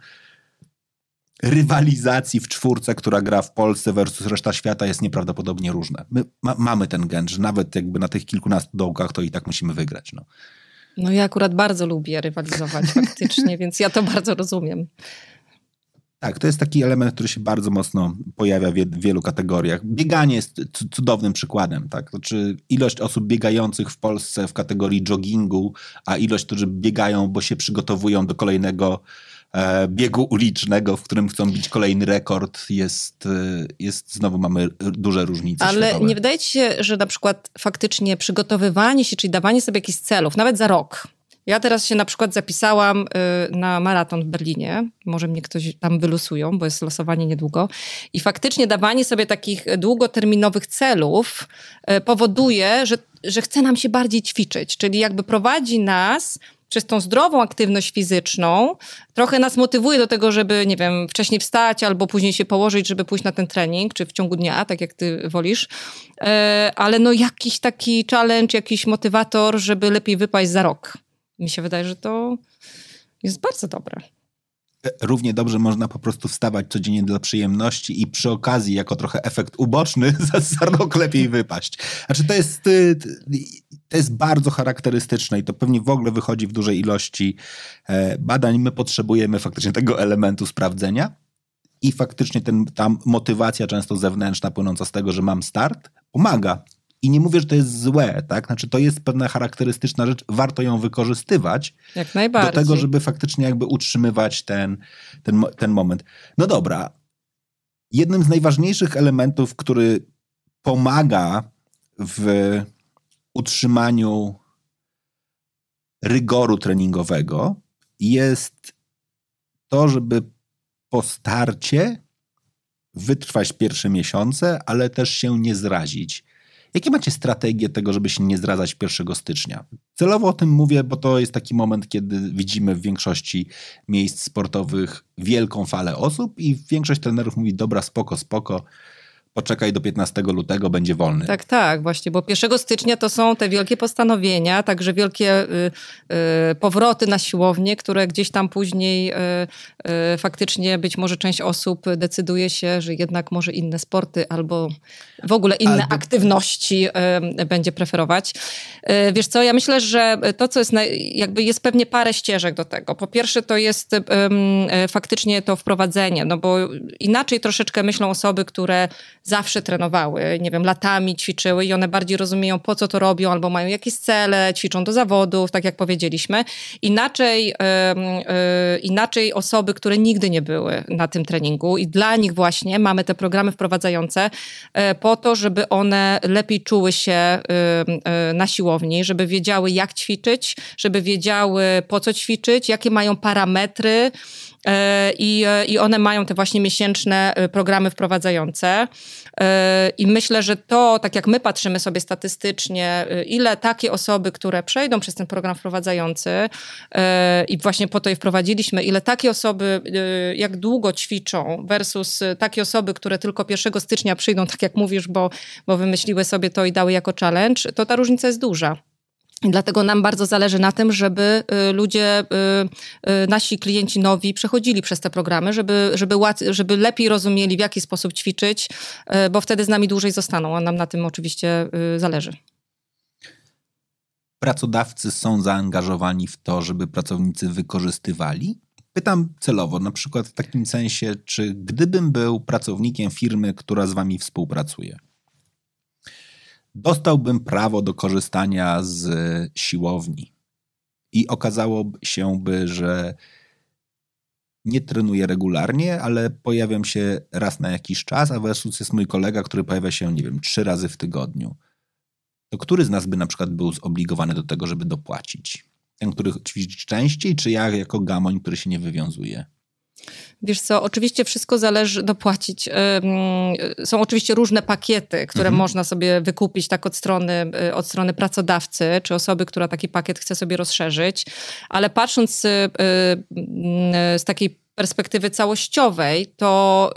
rywalizacji w czwórce, która gra w Polsce versus reszta świata jest nieprawdopodobnie różne. My ma, mamy ten gen, że nawet jakby na tych kilkunastu dołkach to i tak musimy wygrać. No. No ja akurat bardzo lubię rywalizować faktycznie, więc ja to bardzo rozumiem. Tak, to jest taki element, który się bardzo mocno pojawia w wielu kategoriach. Bieganie jest cudownym przykładem. Tak? Znaczy ilość osób biegających w Polsce w kategorii joggingu, a ilość, którzy biegają, bo się przygotowują do kolejnego e, biegu ulicznego, w którym chcą bić kolejny rekord, jest, e, jest znowu mamy duże różnice. Ale światowe. nie wydaje ci się, że na przykład faktycznie przygotowywanie się, czyli dawanie sobie jakichś celów, nawet za rok, ja teraz się na przykład zapisałam y, na maraton w Berlinie. Może mnie ktoś tam wylosują, bo jest losowanie niedługo. I faktycznie dawanie sobie takich długoterminowych celów y, powoduje, że, że chce nam się bardziej ćwiczyć. Czyli jakby prowadzi nas przez tą zdrową aktywność fizyczną, trochę nas motywuje do tego, żeby, nie wiem, wcześniej wstać albo później się położyć, żeby pójść na ten trening, czy w ciągu dnia, tak jak ty wolisz. Y, ale no jakiś taki challenge, jakiś motywator, żeby lepiej wypaść za rok. Mi się wydaje, że to jest bardzo dobre. Równie dobrze można po prostu wstawać codziennie dla przyjemności i przy okazji, jako trochę efekt uboczny, za rok lepiej wypaść. Znaczy, to jest, y, to jest bardzo charakterystyczne i to pewnie w ogóle wychodzi w dużej ilości e, badań. My potrzebujemy faktycznie tego elementu sprawdzenia. I faktycznie ten, ta motywacja często zewnętrzna, płynąca z tego, że mam start, pomaga i nie mówię, że to jest złe, tak? Znaczy, to jest pewna charakterystyczna rzecz, warto ją wykorzystywać. Jak najbardziej. Do tego, żeby faktycznie jakby utrzymywać ten, ten, ten moment. No dobra. Jednym z najważniejszych elementów, który pomaga w utrzymaniu rygoru treningowego, jest to, żeby po starcie wytrwać pierwsze miesiące, ale też się nie zrazić. Jakie macie strategię tego, żeby się nie zdradzać 1 stycznia? Celowo o tym mówię, bo to jest taki moment, kiedy widzimy w większości miejsc sportowych wielką falę osób i większość trenerów mówi, dobra, spoko, spoko, poczekaj do 15 lutego, będzie wolny. Tak, tak, właśnie, bo 1 stycznia to są te wielkie postanowienia, także wielkie y, y, powroty na siłownię, które gdzieś tam później y, y, faktycznie być może część osób decyduje się, że jednak może inne sporty albo w ogóle inne albo... aktywności y, będzie preferować. Y, wiesz co, ja myślę, że to, co jest, na, jakby jest pewnie parę ścieżek do tego. Po pierwsze to jest faktycznie to wprowadzenie, no bo inaczej troszeczkę myślą osoby, które zawsze trenowały, nie wiem, latami ćwiczyły i one bardziej rozumieją, po co to robią, albo mają jakieś cele, ćwiczą do zawodów, tak jak powiedzieliśmy. Inaczej, yy, inaczej osoby, które nigdy nie były na tym treningu i dla nich właśnie mamy te programy wprowadzające yy, po to, żeby one lepiej czuły się na siłowni, żeby wiedziały, jak ćwiczyć, żeby wiedziały, po co ćwiczyć, jakie mają parametry, E, I, e, I one mają te właśnie miesięczne e, programy wprowadzające. I myślę, że to, tak jak my patrzymy sobie statystycznie, ile takie osoby, które przejdą przez ten program wprowadzający, i właśnie po to je wprowadziliśmy, ile takie osoby, jak długo ćwiczą, versus takie osoby, które tylko 1 stycznia przyjdą, tak jak mówisz, bo, bo wymyśliły sobie to i dały jako challenge, to ta różnica jest duża. Dlatego nam bardzo zależy na tym, żeby y, ludzie, y, y, nasi klienci nowi przechodzili przez te programy, żeby, żeby, żeby lepiej rozumieli, w jaki sposób ćwiczyć, bo wtedy z nami dłużej zostaną, a nam na tym oczywiście zależy. Pracodawcy są zaangażowani w to, żeby pracownicy wykorzystywali? Pytam celowo, na przykład w takim sensie, czy gdybym był pracownikiem firmy, która z wami współpracuje, dostałbym prawo do korzystania z siłowni. I okazało się by, że nie trenuję regularnie, ale pojawiam się raz na jakiś czas, a versus jest mój kolega, który pojawia się, nie wiem, trzy razy w tygodniu. To który z nas by na przykład był zobligowany do tego, żeby dopłacić? Ten, który ćwiczy częściej, czy ja jako gamoń, który się nie wywiązuje? Wiesz co, oczywiście wszystko zależy dopłacić. Są oczywiście różne pakiety, które mhm. można sobie wykupić tak od strony, y, od strony pracodawcy, czy osoby, która taki pakiet chce sobie rozszerzyć, ale patrząc y, y, z takiej perspektywy całościowej, to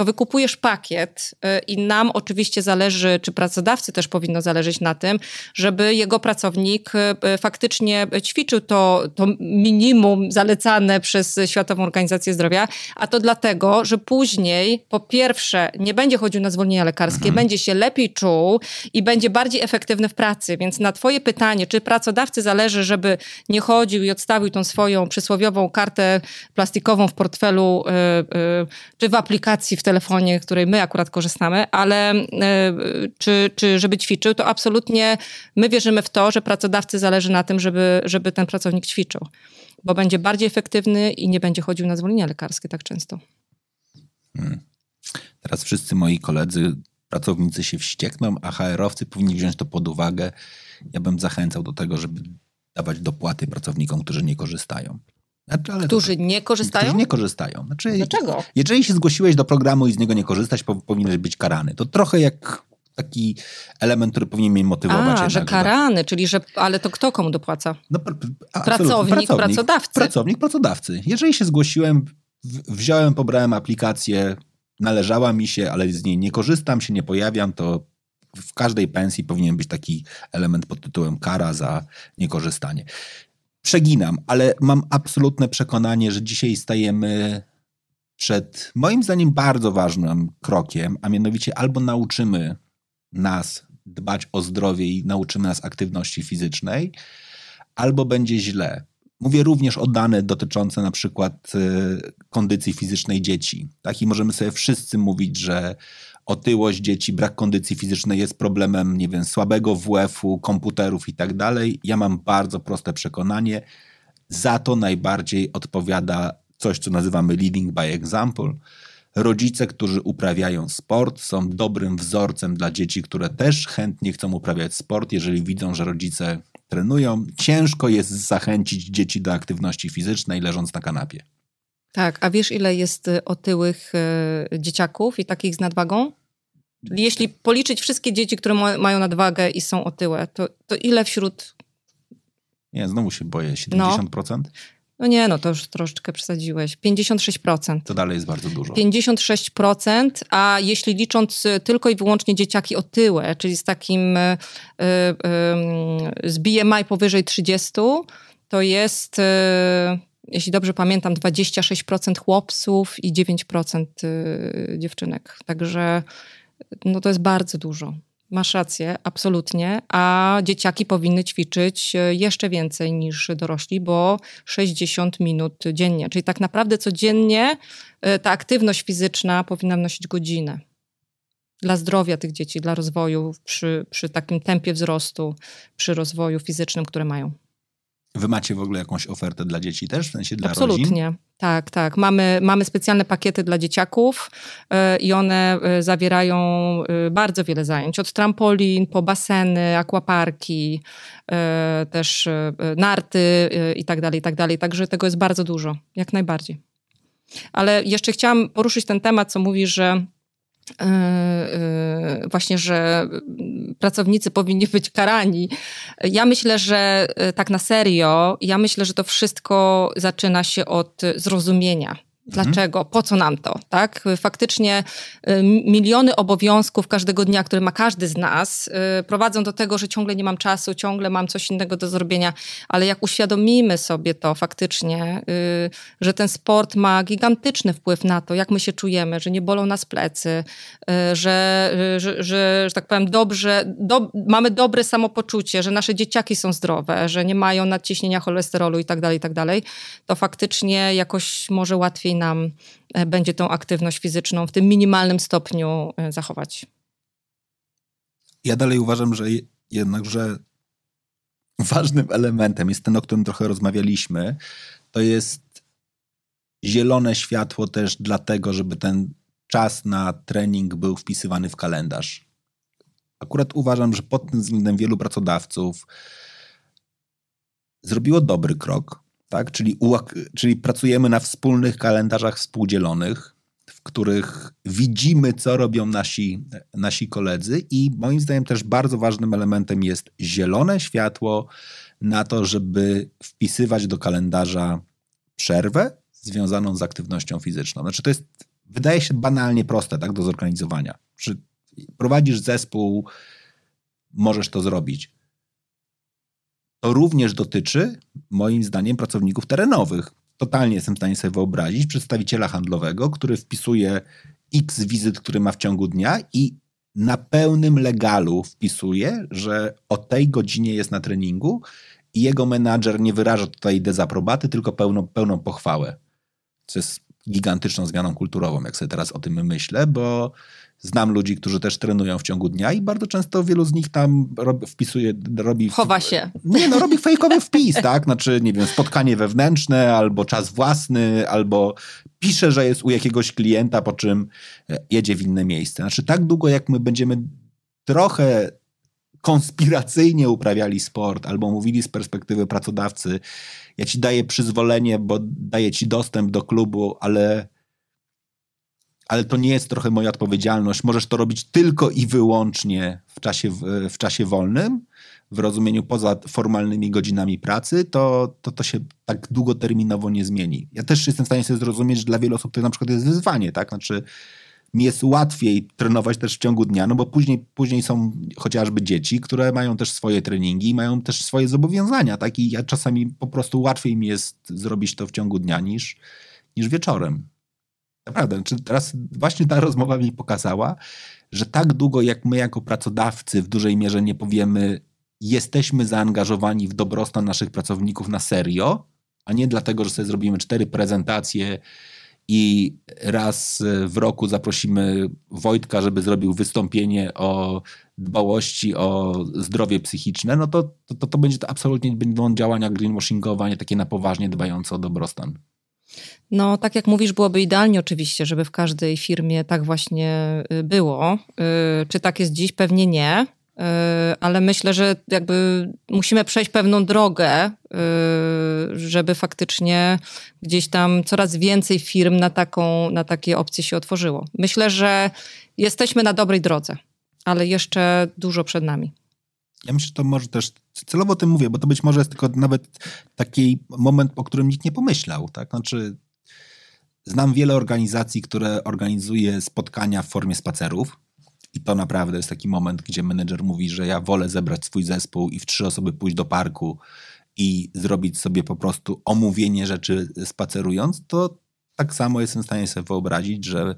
to wykupujesz pakiet y, i nam oczywiście zależy, czy pracodawcy też powinno zależeć na tym, żeby jego pracownik y, faktycznie ćwiczył to, to minimum zalecane przez Światową Organizację Zdrowia, a to dlatego, że później po pierwsze nie będzie chodził na zwolnienia lekarskie, mhm. będzie się lepiej czuł i będzie bardziej efektywny w pracy. Więc na twoje pytanie, czy pracodawcy zależy, żeby nie chodził i odstawił tą swoją przysłowiową kartę plastikową w portfelu czy w aplikacji w telefonie, której my akurat korzystamy, ale e, czy, czy żeby ćwiczył, to absolutnie my wierzymy w to, że pracodawcy zależy na tym, żeby, żeby ten pracownik ćwiczył, bo będzie bardziej efektywny i nie będzie chodził na zwolnienia lekarskie tak często. Hmm. Teraz wszyscy moi koledzy, pracownicy się wściekną, a HR-owcy powinni wziąć to pod uwagę. Ja bym zachęcał do tego, żeby dawać dopłaty pracownikom, którzy nie korzystają. Znaczy, którzy to, nie korzystają? Którzy nie korzystają. Znaczy, Dlaczego? Jeżeli się zgłosiłeś do programu i z niego nie korzystać, po, powinieneś być karany. To trochę jak taki element, który powinien mnie motywować. A, że karany, czyli że, ale to kto komu dopłaca? No, pracownik, pracownik, pracodawcy. Pracownik, pracodawcy. Jeżeli się zgłosiłem, wziąłem, pobrałem aplikację, należała mi się, ale z niej nie korzystam, się nie pojawiam, to w każdej pensji powinien być taki element pod tytułem kara za niekorzystanie przeginam, ale mam absolutne przekonanie, że dzisiaj stajemy przed moim zdaniem bardzo ważnym krokiem, a mianowicie albo nauczymy nas dbać o zdrowie i nauczymy nas aktywności fizycznej, albo będzie źle. Mówię również o dane dotyczące na przykład y, kondycji fizycznej dzieci. Tak? I możemy sobie wszyscy mówić, że otyłość dzieci, brak kondycji fizycznej jest problemem, nie wiem, słabego WF-u, komputerów i tak dalej. Ja mam bardzo proste przekonanie. Za to najbardziej odpowiada coś, co nazywamy leading by example. Rodzice, którzy uprawiają sport, są dobrym wzorcem dla dzieci, które też chętnie chcą uprawiać sport, jeżeli widzą, że rodzice trenują. Ciężko jest zachęcić dzieci do aktywności fizycznej, leżąc na kanapie. Tak, a wiesz, ile jest y, otyłych y, dzieciaków i takich z nadwagą? Jeśli policzyć wszystkie dzieci, które ma, mają nadwagę i są otyłe, to, to ile wśród. Nie, znowu się boję. 70%? No. No nie, no to już troszeczkę przesadziłeś. 56%. To dalej jest bardzo dużo. 56%, a jeśli licząc y, tylko i wyłącznie dzieciaki otyłe, czyli z takim y, y, z BMI powyżej 30, to jest jeśli dobrze pamiętam, 26% chłopców i 9% y, dziewczynek. Także no to jest bardzo dużo. Masz rację, absolutnie. A dzieciaki powinny ćwiczyć y, jeszcze więcej niż dorośli, bo 60 minut dziennie. Czyli tak naprawdę codziennie y, ta aktywność fizyczna powinna nosić godzinę. Dla zdrowia tych dzieci, dla rozwoju, przy, przy takim tempie wzrostu, przy rozwoju fizycznym, które mają. Wy macie w ogóle jakąś ofertę dla dzieci też, w sensie dla Absolutnie. rodzin? Tak, tak. Mamy, mamy specjalne pakiety dla dzieciaków yy, i one yy, zawierają yy, bardzo wiele zajęć. Od trampolin po baseny, akwaparki, też narty i tak dalej, i tak dalej. Także tego jest bardzo dużo, jak najbardziej. Ale jeszcze chciałam poruszyć ten temat, co mówi, że E, e, właśnie, że pracownicy powinni być karani. Ja myślę, że e, tak na serio, ja myślę, że to wszystko zaczyna się od zrozumienia. Dlaczego? Po co nam to? Tak? Faktycznie y, miliony obowiązków każdego dnia, które ma każdy z nas, y, prowadzą do tego, że ciągle nie mam czasu, ciągle mam coś innego do zrobienia, ale jak uświadomimy sobie to faktycznie, y, że ten sport ma gigantyczny wpływ na to, jak my się czujemy, że nie bolą nas plecy, że, że, że, że tak powiem, dobrze, do, mamy dobre samopoczucie, że nasze dzieciaki są zdrowe, że nie mają nadciśnienia cholesterolu i tak dalej, i tak dalej, to faktycznie jakoś może łatwiej nam e, będzie tą aktywność fizyczną w tym minimalnym stopniu e, zachować. Ja dalej uważam, że jednakże ważnym elementem jest ten, o którym trochę rozmawialiśmy, to jest zielone światło też dlatego, żeby ten czas na trening był wpisywany w kalendarz. Akurat uważam, że pod tym względem wielu pracodawców zrobiło dobry krok, tak? czyli, czyli pracujemy na wspólnych kalendarzach współdzielonych, w których widzimy, co robią nasi, nasi koledzy, i moim zdaniem też bardzo ważnym elementem jest zielone światło na to, żeby wpisywać do kalendarza przerwę związaną z aktywnością fizyczną. Znaczy, to jest, wydaje się banalnie proste tak, do zorganizowania. Czy prowadzisz zespół, możesz to zrobić. To również dotyczy, moim zdaniem, pracowników terenowych. Totalnie jestem w stanie sobie wyobrazić przedstawiciela handlowego, który wpisuje x wizyt, który ma w ciągu dnia i na pełnym legalu wpisuje, że o tej godzinie jest na treningu i jego menadżer nie wyraża tutaj dezaprobaty, tylko pełną, pełną pochwałę. Co jest gigantyczną zmianą kulturową, jak sobie teraz o tym myślę, bo Znam ludzi, którzy też trenują w ciągu dnia i bardzo często wielu z nich tam rob, wpisuje, robi... Chowa się. Nie, no robi fejkowy wpis, tak? Znaczy, nie wiem, spotkanie wewnętrzne, albo czas własny, albo pisze, że jest u jakiegoś klienta, po czym e, jedzie w inne miejsce. Znaczy, tak długo jak my będziemy trochę konspiracyjnie uprawiali sport, albo mówili z perspektywy pracodawcy, ja ci daję przyzwolenie, bo daję ci dostęp do klubu, ale ale to nie jest trochę moja odpowiedzialność. Możesz to robić tylko i wyłącznie w czasie, w, w czasie wolnym, w rozumieniu poza formalnymi godzinami pracy, to, to to się tak długoterminowo nie zmieni. Ja też jestem w stanie sobie zrozumieć, że dla wielu osób to na przykład jest wyzwanie, tak? Znaczy mi jest łatwiej trenować też w ciągu dnia, no bo później, później są chociażby dzieci, które mają też swoje treningi i mają też swoje zobowiązania, tak? I ja czasami po prostu łatwiej mi jest zrobić to w ciągu dnia niż, niż wieczorem. Naprawdę, czy teraz właśnie ta rozmowa mi pokazała, że tak długo jak my jako pracodawcy w dużej mierze nie powiemy, jesteśmy zaangażowani w dobrostan naszych pracowników na serio, a nie dlatego, że sobie zrobimy cztery prezentacje i raz w roku zaprosimy Wojtka, żeby zrobił wystąpienie o dbałości o zdrowie psychiczne, no to to, to będzie to absolutnie będą działania greenwashingowe, nie takie na poważnie dbające o dobrostan. No, tak jak mówisz, byłoby idealnie oczywiście, żeby w każdej firmie tak właśnie y, było. Y, czy tak jest dziś? Pewnie nie. Y, ale myślę, że jakby musimy przejść pewną drogę, żeby faktycznie gdzieś tam coraz więcej firm na, taką, na takie opcje się otworzyło. Myślę, że jesteśmy na dobrej drodze, ale jeszcze dużo przed nami. Ja myślę, że to może też, celowo o tym mówię, bo to być może jest tylko nawet taki moment, o którym nikt nie pomyślał. Tak? Znaczy, znam wiele organizacji, które organizuje spotkania w formie spacerów. I to naprawdę jest taki moment, gdzie menedżer mówi, że ja wolę zebrać swój zespół i w trzy osoby pójść do parku i zrobić sobie po prostu omówienie rzeczy spacerując, to tak samo jestem w stanie sobie wyobrazić, że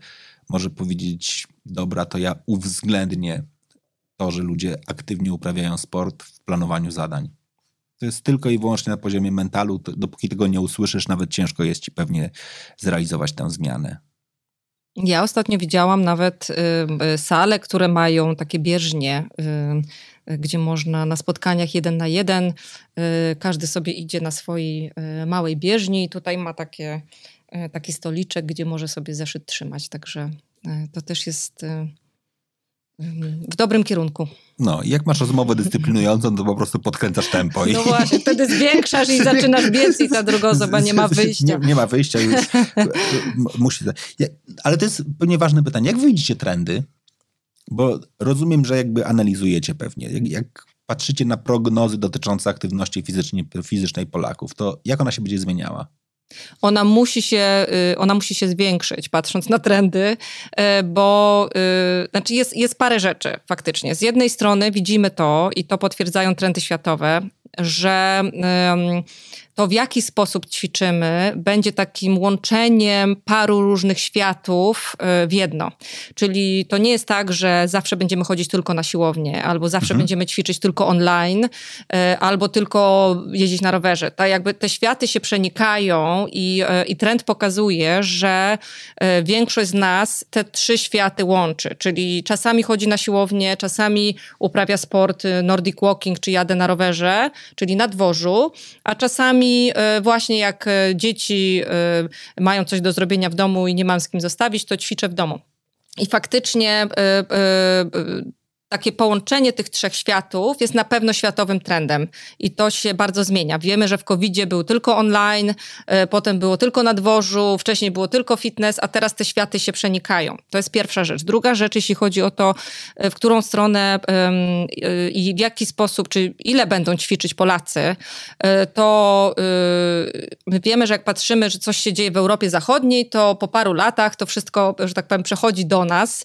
może powiedzieć, dobra, to ja uwzględnię to, że ludzie aktywnie uprawiają sport w planowaniu zadań. To jest tylko i wyłącznie na poziomie mentalu. Dopóki tego nie usłyszysz, nawet ciężko jest ci pewnie zrealizować tę zmianę. Ja ostatnio widziałam nawet y, y, sale, które mają takie bieżnie, y, gdzie można na spotkaniach jeden na jeden, y, każdy sobie idzie na swojej y, małej bieżni i tutaj ma takie, y, taki stoliczek, gdzie może sobie zeszyt trzymać. Także to też jest w dobrym kierunku. No, jak masz rozmowę dyscyplinującą, to po prostu podkręcasz tempo. I... No właśnie, wtedy zwiększasz i zaczynasz biec i ta druga osoba nie ma wyjścia. Nie, nie ma wyjścia już. Musi... Ale to jest pewnie ważne pytanie. Jak wyjdziecie trendy? Bo rozumiem, że jakby analizujecie pewnie. Jak, jak patrzycie na prognozy dotyczące aktywności fizycznej, fizycznej Polaków, to jak ona się będzie zmieniała? Ona musi się, y, ona musi się zwiększyć, patrząc na trendy, y, bo y, znaczy jest, jest parę rzeczy faktycznie. Z jednej strony widzimy to, i to potwierdzają trendy światowe, że to w jaki sposób ćwiczymy będzie takim łączeniem paru różnych światów e, w jedno. Czyli to nie jest tak, że zawsze będziemy chodzić tylko na siłownię, albo zawsze mhm. będziemy ćwiczyć tylko online, e, albo tylko jeździć na rowerze. Tak jakby te światy się przenikają i, e, i trend pokazuje, że większość z nas te trzy światy łączy. Czyli czasami chodzi na siłownię, czasami uprawia sport Nordic Walking, czy jadę na rowerze, czyli na dworzu, a czasami właśnie jak dzieci mają coś do zrobienia w domu i nie mam z kim zostawić, to ćwiczę w domu. I faktycznie takie połączenie tych trzech światów jest na pewno światowym trendem i to się bardzo zmienia. Wiemy, że w covid był tylko online, e, potem było tylko na dworzu, wcześniej było tylko fitness, a teraz te światy się przenikają. To jest pierwsza rzecz. Druga rzecz, jeśli chodzi o to, e, w którą stronę e, i w jaki sposób, czy ile będą ćwiczyć Polacy, to my wiemy, że jak patrzymy, że coś się dzieje w Europie Zachodniej, to po paru latach to wszystko, że tak powiem, przechodzi do nas.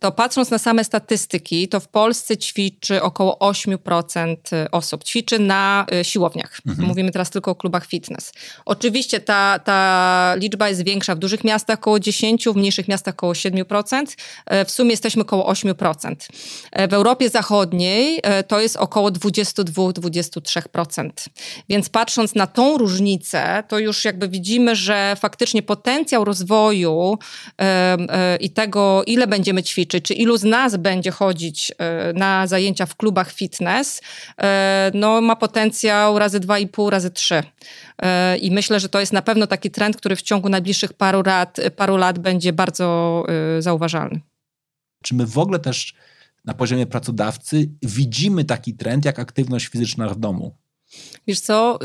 To patrząc na same statystyki, statystyki, to w Polsce ćwiczy około 8% osób. Ćwiczy na y, siłowniach. Mhm. Mówimy teraz tylko o klubach fitness. Oczywiście ta, ta liczba jest większa w dużych miastach około 10, w mniejszych miastach około 7%. E, w sumie jesteśmy około 8%. E, w Europie Zachodniej e, to jest około 22-23%. Więc patrząc na tą różnicę, to już jakby widzimy, że faktycznie potencjał rozwoju i tego, ile będziemy ćwiczyć, czy ilu z nas będzie będzie chodzić e, na zajęcia w klubach fitness, e, no, ma potencjał razy dwa i pół, razy trzy. E, I myślę, że to jest na pewno taki trend, który w ciągu najbliższych paru lat, paru lat będzie bardzo zauważalny. Czy my w ogóle też na poziomie pracodawcy widzimy taki trend jak aktywność fizyczna w domu? Wiesz co,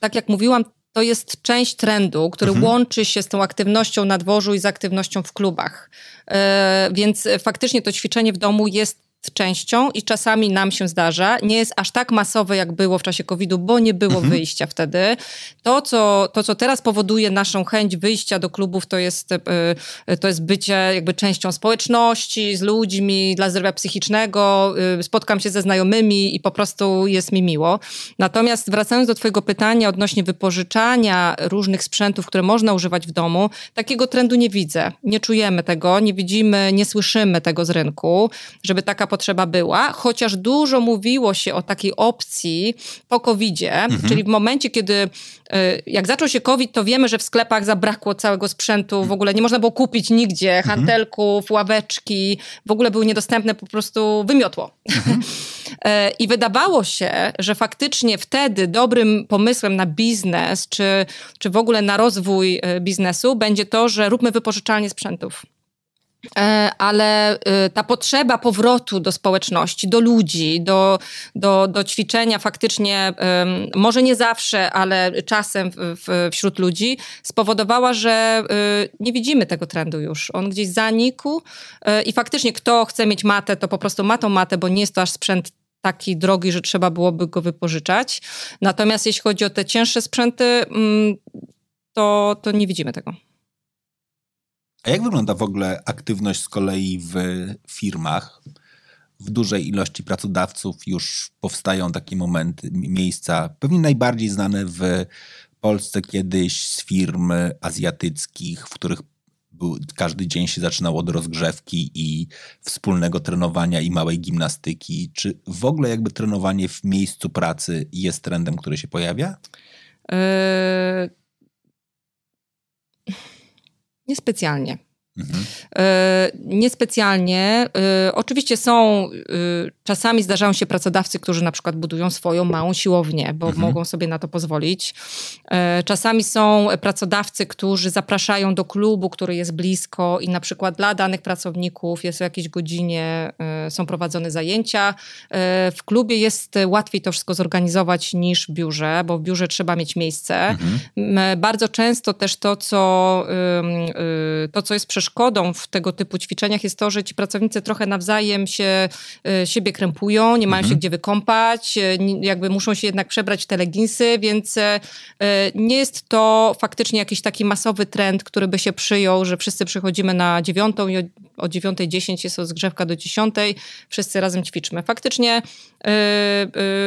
tak jak mówiłam, to jest część trendu, który mhm. łączy się z tą aktywnością na dworzu i z aktywnością w klubach. E, więc faktycznie to ćwiczenie w domu jest częścią i czasami nam się zdarza. Nie jest aż tak masowe, jak było w czasie COVID-u, bo nie było mhm. wyjścia wtedy. To co, to, co teraz powoduje naszą chęć wyjścia do klubów, to jest, e, to jest bycie jakby częścią społeczności, z ludźmi, dla zdrowia psychicznego. E, spotkam się ze znajomymi i po prostu jest mi miło. Natomiast wracając do twojego pytania odnośnie wypożyczania różnych sprzętów, które można używać w domu, takiego trendu nie widzę. Nie czujemy tego, nie widzimy, nie słyszymy tego z rynku, żeby taka potrzeba była, chociaż dużo mówiło się o takiej opcji po COVID-zie, mhm. czyli w momencie, kiedy e, jak zaczął się COVID, to wiemy, że w sklepach zabrakło całego sprzętu, w ogóle nie można było kupić nigdzie mhm. hantelków, ławeczki, w ogóle były niedostępne po prostu wymiotło. Mhm. E, I wydawało się, że faktycznie wtedy dobrym pomysłem na biznes, czy, czy w ogóle na rozwój e, biznesu będzie to, że róbmy wypożyczalnie sprzętów. E, ale e, ta potrzeba powrotu do społeczności, do ludzi, do, do, do ćwiczenia faktycznie, może nie zawsze, ale czasem w, wśród ludzi, spowodowała, że e, nie widzimy tego trendu już. On gdzieś zanikł i faktycznie kto chce mieć matę, to po prostu ma tą matę, bo nie jest to aż sprzęt taki drogi, że trzeba byłoby go wypożyczać. Natomiast jeśli chodzi o te cięższe sprzęty, mm, to, to nie widzimy tego. A jak wygląda w ogóle aktywność z kolei w firmach? W dużej ilości pracodawców już powstają takie momenty, miejsca, pewnie najbardziej znane w Polsce kiedyś z firm azjatyckich, w których każdy dzień się zaczynał od rozgrzewki i wspólnego trenowania i małej gimnastyki. Czy w ogóle jakby trenowanie w miejscu pracy jest trendem, który się pojawia? Yy Niespecjalnie. Mhm. E, niespecjalnie. E, oczywiście są, e, czasami zdarzają się pracodawcy, którzy na przykład budują swoją małą siłownię, bo mhm. mogą sobie na to pozwolić. Czasami są pracodawcy, którzy zapraszają do klubu, który jest blisko i na przykład dla danych pracowników jest o jakiejś godzinie, są prowadzone zajęcia. W klubie jest łatwiej to wszystko zorganizować niż w biurze, bo w biurze trzeba mieć miejsce. Mhm. Bardzo często też to, co, to, co jest przeszkodą, przeszkodą w tego typu ćwiczeniach jest to, że ci pracownicy trochę nawzajem się y, siebie krępują, nie mają mhm. się gdzie wykąpać, y, jakby muszą się jednak przebrać w te leginsy, więc y, nie jest to faktycznie jakiś taki masowy trend, który by się przyjął, że wszyscy przychodzimy na dziewiątą i o 9.10 jest rozgrzewka do 10, wszyscy razem ćwiczmy. Faktycznie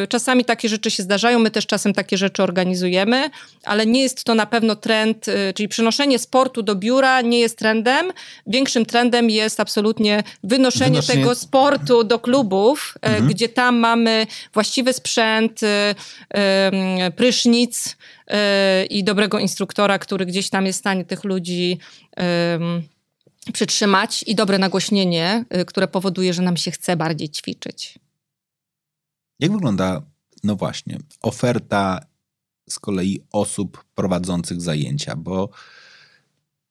czasami takie rzeczy się zdarzają, my też czasem takie rzeczy organizujemy, ale nie jest to na pewno trend, czyli przynoszenie sportu do biura nie jest trendem, Większym trendem jest absolutnie wynoszenie, wynoszenie... tego sportu do klubów, mhm. gdzie tam mamy właściwy sprzęt, prysznic i dobrego instruktora, który gdzieś tam jest w stanie tych ludzi przytrzymać i dobre nagłośnienie, które powoduje, że nam się chce bardziej ćwiczyć. Jak wygląda No właśnie, oferta z kolei osób prowadzących zajęcia, bo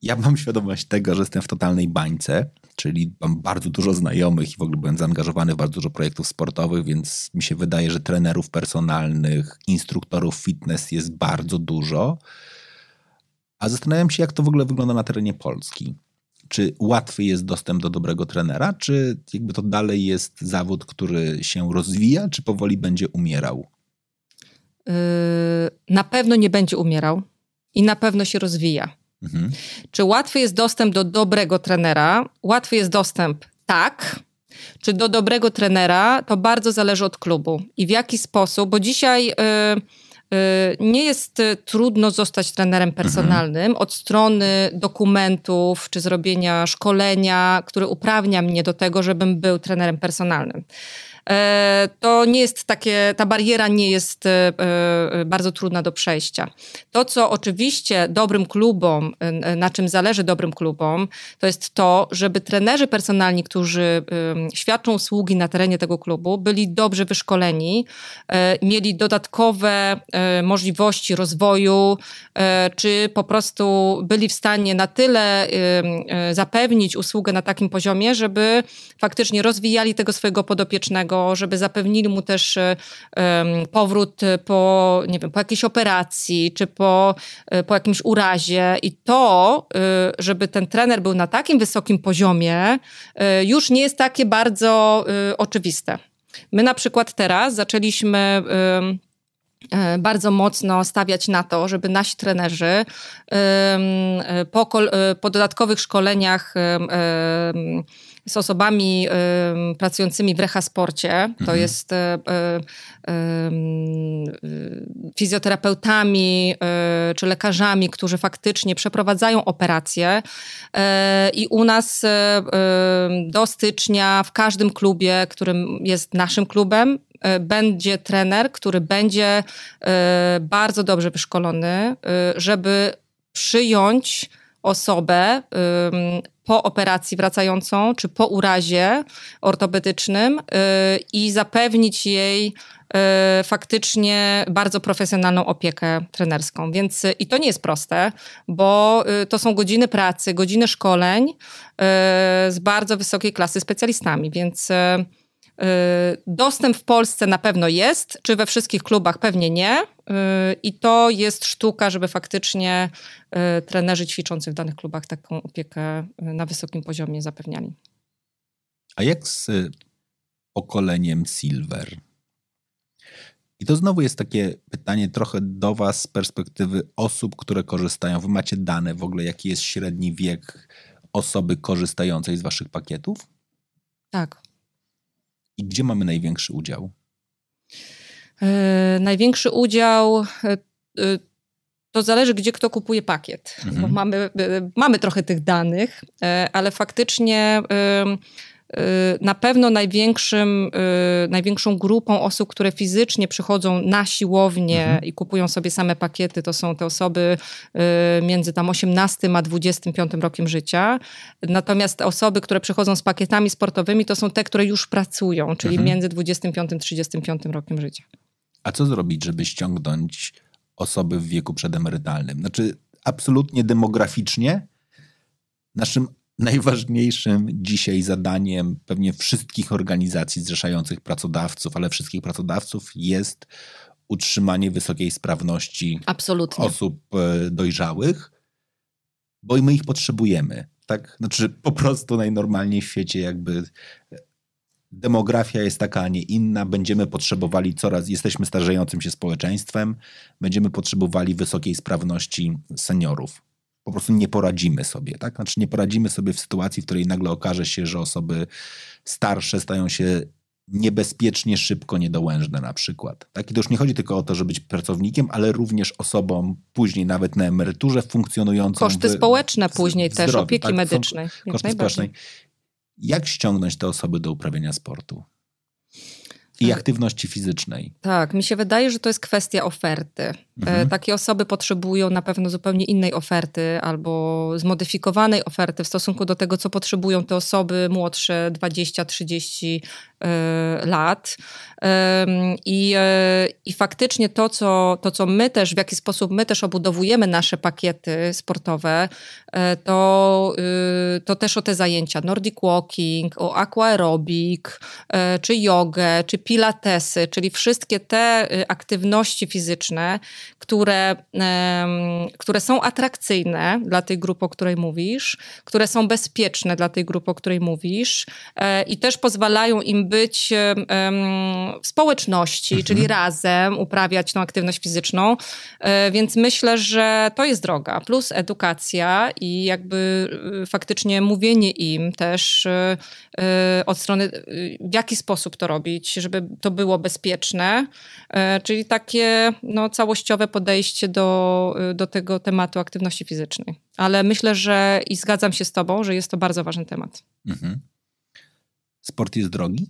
ja mam świadomość tego, że jestem w totalnej bańce, czyli mam bardzo dużo znajomych i w ogóle byłem zaangażowany w bardzo dużo projektów sportowych, więc mi się wydaje, że trenerów personalnych, instruktorów fitness jest bardzo dużo. A zastanawiam się, jak to w ogóle wygląda na terenie Polski. Czy łatwy jest dostęp do dobrego trenera, czy jakby to dalej jest zawód, który się rozwija, czy powoli będzie umierał? Yy, na pewno nie będzie umierał i na pewno się rozwija. Mhm. Czy łatwy jest dostęp do dobrego trenera? Łatwy jest dostęp, tak. Czy do dobrego trenera? To bardzo zależy od klubu i w jaki sposób, bo dzisiaj. Yy, nie jest y, trudno zostać trenerem mhm. personalnym mhm. od strony dokumentów czy zrobienia szkolenia, które uprawnia mnie do tego, żebym był trenerem personalnym. E, to nie jest takie, ta bariera nie jest e, e, bardzo trudna do przejścia. To, co oczywiście dobrym klubom, na czym zależy dobrym klubom, to jest to, żeby trenerzy personalni, którzy świadczą usługi na terenie tego klubu, byli dobrze wyszkoleni, mieli dodatkowe możliwości rozwoju, czy po prostu byli w stanie na tyle zapewnić usługę na takim poziomie, żeby faktycznie rozwijali tego swojego podopiecznego żeby zapewnili mu też um, powrót po, nie wiem, po jakiejś operacji, czy po, e, po jakimś urazie. I to, e, żeby ten trener był na takim wysokim poziomie, już nie jest takie bardzo oczywiste. My na przykład teraz zaczęliśmy bardzo mocno stawiać na to, żeby nasi trenerzy po, po dodatkowych szkoleniach z osobami pracującymi w rehasporcie, to mhm. jest y, y, fizjoterapeutami czy lekarzami, którzy faktycznie przeprowadzają operacje i u nas do stycznia w każdym klubie, którym jest naszym klubem, będzie trener, który będzie bardzo dobrze wyszkolony, żeby przyjąć osobę po operacji wracającą, czy po urazie ortopedycznym y, i zapewnić jej y, faktycznie bardzo profesjonalną opiekę trenerską. Więc y, i to nie jest proste, bo to są godziny pracy, godziny szkoleń z bardzo wysokiej klasy specjalistami, więc Dostęp w Polsce na pewno jest, czy we wszystkich klubach pewnie nie. I to jest sztuka, żeby faktycznie e, trenerzy ćwiczący w danych klubach taką opiekę na wysokim poziomie zapewniali. A jak z pokoleniem Silver? I to znowu jest takie pytanie trochę do Was z perspektywy osób, które korzystają. Wy macie dane w ogóle, jaki jest średni wiek osoby korzystającej z Waszych pakietów? Tak. I gdzie mamy największy udział? E, największy udział e, e, to zależy, gdzie kto kupuje pakiet. Mhm. Mamy, mamy trochę tych danych, ale faktycznie na pewno największym, największą grupą osób, które fizycznie przychodzą na siłownię mhm. i kupują sobie same pakiety, to są te osoby między tam 18 a 25 rokiem życia. Natomiast osoby, które przychodzą z pakietami sportowymi, to są te, które już pracują, czyli mhm. między 25 a 35 rokiem życia. A co zrobić, żeby ściągnąć osoby w wieku przedemerytalnym? Znaczy, absolutnie demograficznie naszym najważniejszym dzisiaj zadaniem pewnie wszystkich organizacji zrzeszających pracodawców, ale wszystkich pracodawców jest utrzymanie wysokiej sprawności Absolutnie. osób e, dojrzałych, bo my ich potrzebujemy. Tak? Znaczy, po prostu najnormalniej w świecie jakby demografia jest taka, a nie inna, będziemy potrzebowali coraz, jesteśmy starzejącym się społeczeństwem, będziemy potrzebowali wysokiej sprawności seniorów. Po prostu nie poradzimy sobie, tak? Znaczy nie poradzimy sobie w sytuacji, w której nagle okaże się, że osoby starsze stają się niebezpiecznie szybko niedołężne na przykład. Tak? I to już nie chodzi tylko o to, żeby być pracownikiem, ale również osobą później nawet na emeryturze funkcjonującą. Koszty w, społeczne później w też, zdrowiu, opieki tak? medycznej. Koszty społecznej jak ściągnąć te osoby do uprawiania sportu? I aktywności fizycznej. Tak, mi się wydaje, że to jest kwestia oferty. E, mhm. Takie osoby potrzebują na pewno zupełnie innej oferty albo zmodyfikowanej oferty w stosunku do tego, co potrzebują te osoby młodsze 20, 30, lat. I, I faktycznie to co, to, co my też, w jaki sposób my też obudowujemy nasze pakiety sportowe, to, to też o te zajęcia Nordic Walking, o aquaerobic, czy jogę, czy pilatesy, czyli wszystkie te aktywności fizyczne, które, które są atrakcyjne dla tej grupy, o której mówisz, które są bezpieczne dla tej grupy, o której mówisz i też pozwalają im być w społeczności, mhm. czyli razem uprawiać tą aktywność fizyczną. E, więc myślę, że to jest droga. Plus edukacja i jakby e, faktycznie mówienie im też od strony, w jaki sposób to robić, żeby to było bezpieczne. Czyli takie no, całościowe podejście do, do tego tematu aktywności fizycznej. Ale myślę, że i zgadzam się z Tobą, że jest to bardzo ważny temat. Mhm. Sport jest drogi?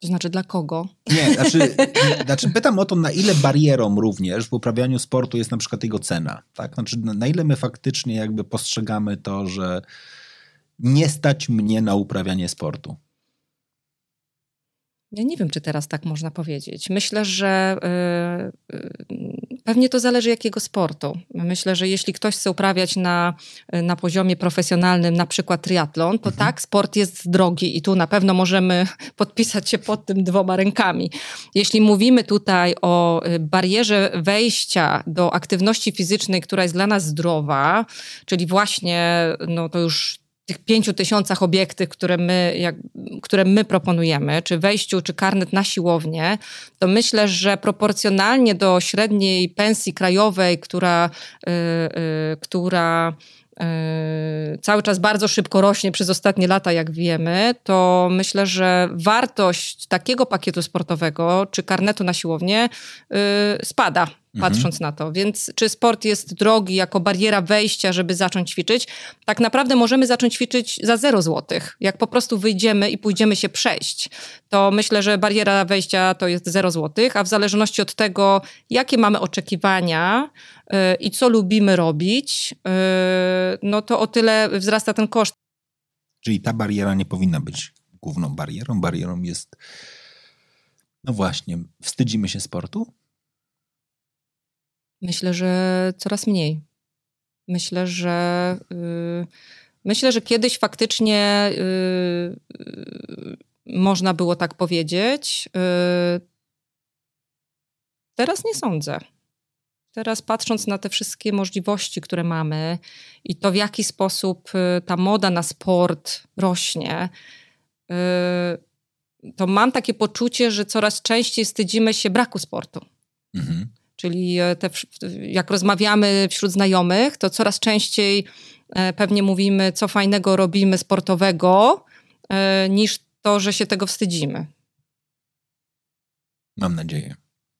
To znaczy dla kogo? Nie, znaczy, znaczy pytam o to, na ile barierą również w uprawianiu sportu jest na przykład jego cena. Tak? Znaczy, na ile my faktycznie jakby postrzegamy to, że nie stać mnie na uprawianie sportu. Ja nie wiem, czy teraz tak można powiedzieć. Myślę, że y, y, pewnie to zależy jakiego sportu. Myślę, że jeśli ktoś chce uprawiać na, na poziomie profesjonalnym, na przykład triatlon, to mhm. tak, sport jest drogi i tu na pewno możemy podpisać się pod tym dwoma rękami. Jeśli mówimy tutaj o y, barierze wejścia do aktywności fizycznej, która jest dla nas zdrowa, czyli właśnie, no to już tych pięciu tysiącach obiektów, które my, jak, które my proponujemy, czy wejściu, czy karnet na siłownię, to myślę, że proporcjonalnie do średniej pensji krajowej, która, yy, yy, która Yy, cały czas bardzo szybko rośnie przez ostatnie lata, jak wiemy, to myślę, że wartość takiego pakietu sportowego czy karnetu na siłownię yy, spada. Mhm. Patrząc na to. Więc czy sport jest drogi jako bariera wejścia, żeby zacząć ćwiczyć? Tak naprawdę możemy zacząć ćwiczyć za 0 złotych. Jak po prostu wyjdziemy i pójdziemy się przejść, to myślę, że bariera wejścia to jest 0 złotych, a w zależności od tego, jakie mamy oczekiwania, Y, i co lubimy robić, y, no to o tyle wzrasta ten koszt. Czyli ta bariera nie powinna być główną barierą. Barierą jest, no właśnie, wstydzimy się sportu? Myślę, że coraz mniej. Myślę, że yy, myślę, że kiedyś faktycznie yy, można było tak powiedzieć. Yy, teraz nie sądzę. Teraz patrząc na te wszystkie możliwości, które mamy i to w jaki sposób y, ta moda na sport rośnie, y, to mam takie poczucie, że coraz częściej wstydzimy się braku sportu. Mhm. Czyli e, te, jak rozmawiamy wśród znajomych, to coraz częściej e, pewnie mówimy, co fajnego robimy sportowego, e, niż to, że się tego wstydzimy. Mam nadzieję.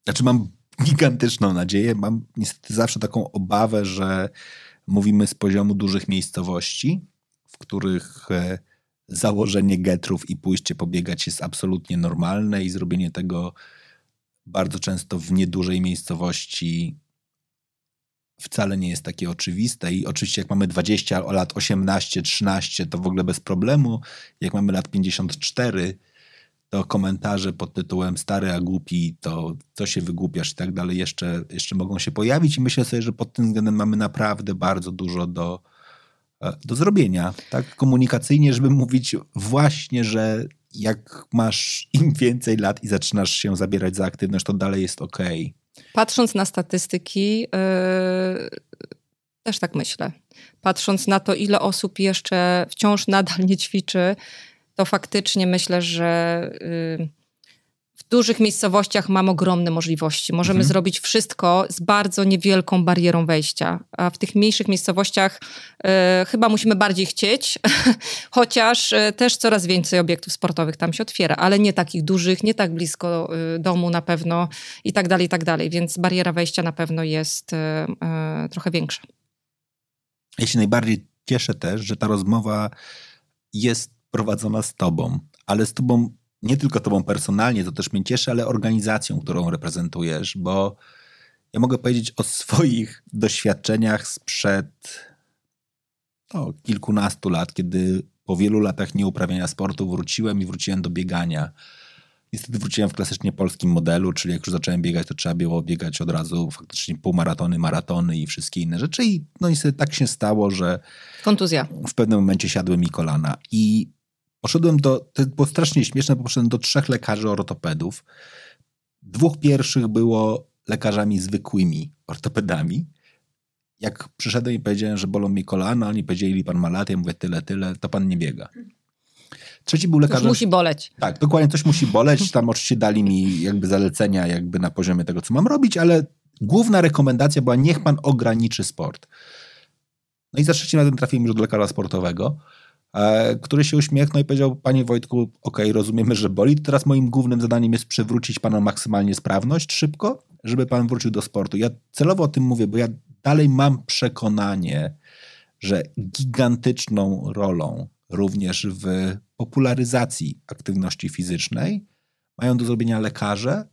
Znaczy, mam gigantyczną nadzieję. Mam niestety zawsze taką obawę, że mówimy z poziomu dużych miejscowości, w których założenie getrów i pójście pobiegać jest absolutnie normalne i zrobienie tego bardzo często w niedużej miejscowości wcale nie jest takie oczywiste i oczywiście jak mamy 20 lat 18, 13 to w ogóle bez problemu, jak mamy lat 54 to komentarze pod tytułem stary a głupi, to co się wygłupiasz i tak dalej jeszcze, jeszcze mogą się pojawić i myślę sobie, że pod tym względem mamy naprawdę bardzo dużo do, e, do zrobienia, tak? Komunikacyjnie, żeby mówić właśnie, że jak masz im więcej lat i zaczynasz się zabierać za aktywność, to dalej jest ok. Patrząc na statystyki, yy, też tak myślę. Patrząc na to, ile osób jeszcze wciąż nadal nie ćwiczy, to faktycznie myślę, że y, w dużych miejscowościach mam ogromne możliwości. Możemy mhm. zrobić wszystko z bardzo niewielką barierą wejścia, a w tych mniejszych miejscowościach y, chyba musimy bardziej chcieć, chociaż y, też coraz więcej obiektów sportowych tam się otwiera, ale nie takich dużych, nie tak blisko y, domu na pewno i tak dalej, i tak dalej. Więc bariera wejścia na pewno jest trochę większa. Ja się najbardziej cieszę też, że ta rozmowa jest prowadzona z tobą, ale z tobą, nie tylko tobą personalnie, to też mnie cieszy, ale organizacją, którą reprezentujesz, bo ja mogę powiedzieć o swoich doświadczeniach sprzed no, kilkunastu lat, kiedy po wielu latach nieuprawiania sportu wróciłem i wróciłem do biegania. Niestety wróciłem w klasycznie polskim modelu, czyli jak już zacząłem biegać, to trzeba było biegać od razu faktycznie półmaratony, maratony i wszystkie inne rzeczy. I no niestety tak się stało, że Kontuzja. w pewnym momencie siadły mi kolana. I poszedłem do, to było strasznie śmieszne, bo poszedłem do trzech lekarzy ortopedów. Dwóch pierwszych było lekarzami zwykłymi ortopedami. Jak przyszedłem i powiedziałem, że bolą mi kolana, oni powiedzieli, pan ma lat, ja mówię tyle, tyle, to pan nie biega. Trzeci był Już lekarzem... musi boleć. Tak, dokładnie coś musi boleć. Tam oczywiście dali mi jakby zalecenia jakby na poziomie tego, co mam robić, ale główna rekomendacja była, niech pan ograniczy sport. No i za trzecim razem trafiłem już do lekarza sportowego, który się uśmiechnął i powiedział, panie Wojtku, okej, rozumiemy, że boli, teraz moim głównym zadaniem jest przywrócić panu maksymalnie sprawność szybko, żeby pan wrócił do sportu. Ja celowo o tym mówię, bo ja dalej mam przekonanie, że gigantyczną rolą również w popularyzacji aktywności fizycznej mają do zrobienia lekarze,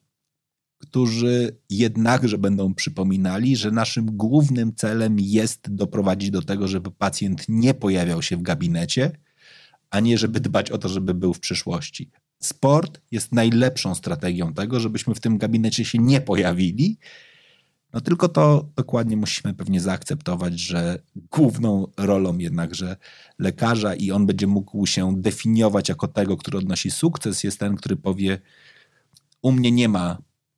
którzy jednakże będą przypominali, że naszym głównym celem jest doprowadzić do tego, żeby pacjent nie pojawiał się w gabinecie, a nie żeby dbać o to, żeby był w przyszłości. Sport jest najlepszą strategią tego, żebyśmy w tym gabinecie się nie pojawili. No tylko to dokładnie musimy pewnie zaakceptować, że główną rolą jednakże lekarza i on będzie mógł się definiować jako tego, który odnosi sukces, jest ten, który powie u mnie nie ma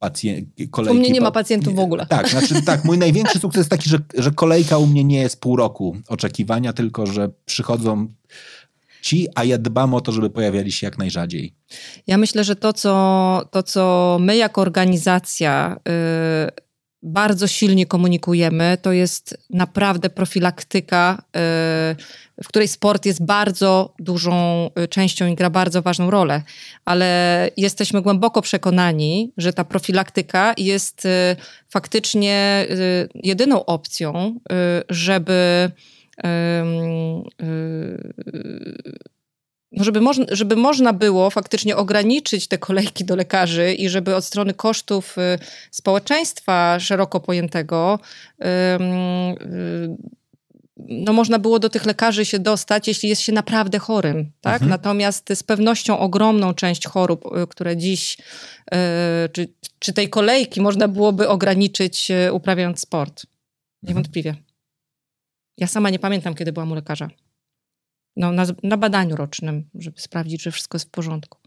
pacjent, kolejki. U mnie nie ma pa- pacjentów w ogóle. Tak, znaczy tak, mój największy sukces jest taki, że, że kolejka u mnie nie jest pół roku oczekiwania, tylko że przychodzą ci, a ja dbam o to, żeby pojawiali się jak najrzadziej. Ja myślę, że to, co, to, co my jako organizacja y, bardzo silnie komunikujemy, to jest naprawdę profilaktyka, y, w której sport jest bardzo dużą y, częścią i gra bardzo ważną rolę. Ale jesteśmy głęboko przekonani, że ta profilaktyka jest y, faktycznie y, jedyną opcją, żeby. żeby, moż, żeby można było faktycznie ograniczyć te kolejki do lekarzy i żeby od strony kosztów społeczeństwa szeroko pojętego no można było do tych lekarzy się dostać, jeśli jest się naprawdę chorym. Tak? Mhm. Natomiast z pewnością ogromną część chorób, y, które dziś, y, czy, czy tej kolejki można byłoby ograniczyć y, uprawiając sport. Niewątpliwie. Ja sama nie pamiętam, kiedy byłam u lekarza. No, na, na badaniu rocznym, żeby sprawdzić, że wszystko jest w porządku.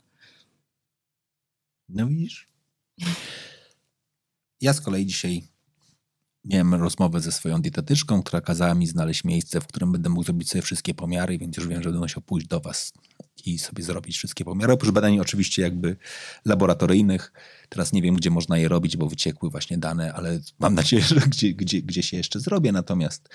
No widzisz? Ja z kolei dzisiaj miałem rozmowę ze swoją dietetyczką, która kazała mi znaleźć miejsce, w którym będę mógł zrobić sobie wszystkie pomiary, więc już wiem, że będę musiał pójść do was i sobie zrobić wszystkie pomiary. Oprócz badań oczywiście jakby laboratoryjnych. Teraz nie wiem, gdzie można je robić, bo wyciekły właśnie dane, ale mam nadzieję, że gdzie, gdzie, gdzie się jeszcze zrobię. Natomiast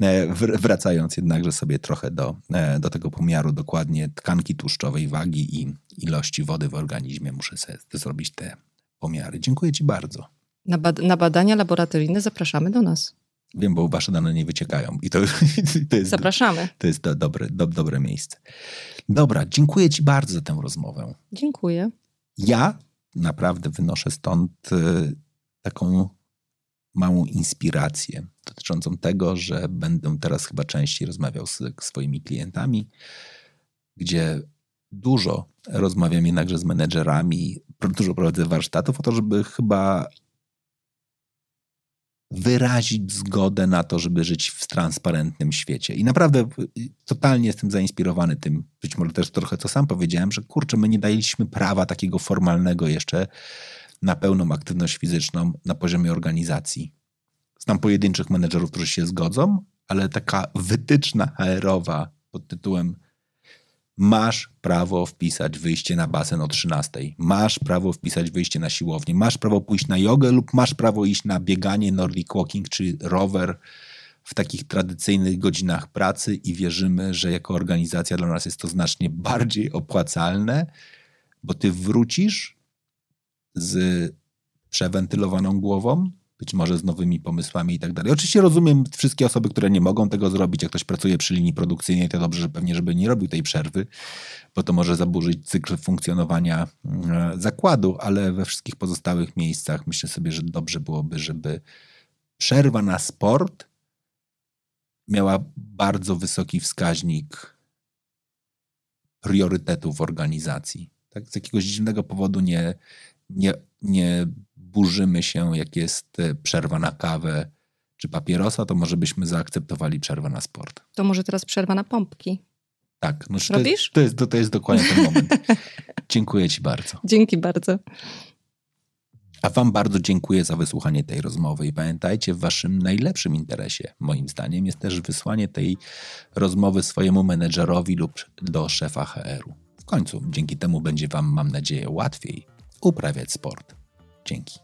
e, wr- wracając jednakże sobie trochę do, e, do tego pomiaru dokładnie tkanki tłuszczowej, wagi i ilości wody w organizmie, muszę sobie zrobić te pomiary. Dziękuję ci bardzo. Na, bad- na badania laboratoryjne zapraszamy do nas. Wiem, bo wasze dane nie wyciekają i to, to jest, Zapraszamy. to jest do, dobre, do, dobre miejsce. Dobra, dziękuję ci bardzo za tę rozmowę. Dziękuję. Ja naprawdę wynoszę stąd y, taką małą inspirację dotyczącą tego, że będę teraz chyba częściej rozmawiał z swoimi klientami, gdzie dużo rozmawiam jednakże z menedżerami, dużo prowadzę warsztatów o to, żeby chyba wyrazić zgodę na to, żeby żyć w transparentnym świecie. I naprawdę totalnie jestem zainspirowany tym, być może też trochę co sam powiedziałem, że kurczę, my nie daliśmy prawa takiego formalnego jeszcze na pełną aktywność fizyczną na poziomie organizacji. Znam pojedynczych menedżerów, którzy się zgodzą, ale taka wytyczna HR-owa pod tytułem masz prawo wpisać wyjście na basen o 13. Masz prawo wpisać wyjście na siłownię. Masz prawo pójść na jogę lub masz prawo iść na bieganie, nordic walking czy rower w takich tradycyjnych godzinach pracy i wierzymy, że jako organizacja dla nas jest to znacznie bardziej opłacalne, bo ty wrócisz z przewentylowaną głową, być może z nowymi pomysłami i tak dalej. Oczywiście rozumiem wszystkie osoby, które nie mogą tego zrobić. Jak ktoś pracuje przy linii produkcyjnej, to dobrze, że pewnie, żeby nie robił tej przerwy, bo to może zaburzyć cykl funkcjonowania e, zakładu, ale we wszystkich pozostałych miejscach myślę sobie, że dobrze byłoby, żeby przerwa na sport miała bardzo wysoki wskaźnik priorytetów organizacji. Tak, z jakiegoś dziwnego powodu nie, nie, nie burzymy się, jak jest e, przerwa na kawę czy papierosa, to może byśmy zaakceptowali przerwę na sport. To może teraz przerwa na pompki. Tak, no, to, Robisz? jest, to, jest, to jest dokładnie ten moment. Dziękuję Ci bardzo. Dzięki bardzo. A Wam bardzo dziękuję za wysłuchanie tej rozmowy i pamiętajcie, w Waszym najlepszym interesie, moim zdaniem, jest też wysłanie tej rozmowy swojemu menedżerowi lub do szefa HR-u. W końcu dzięki temu będzie Wam, mam nadzieję, łatwiej uprawiać sport. Dzięki.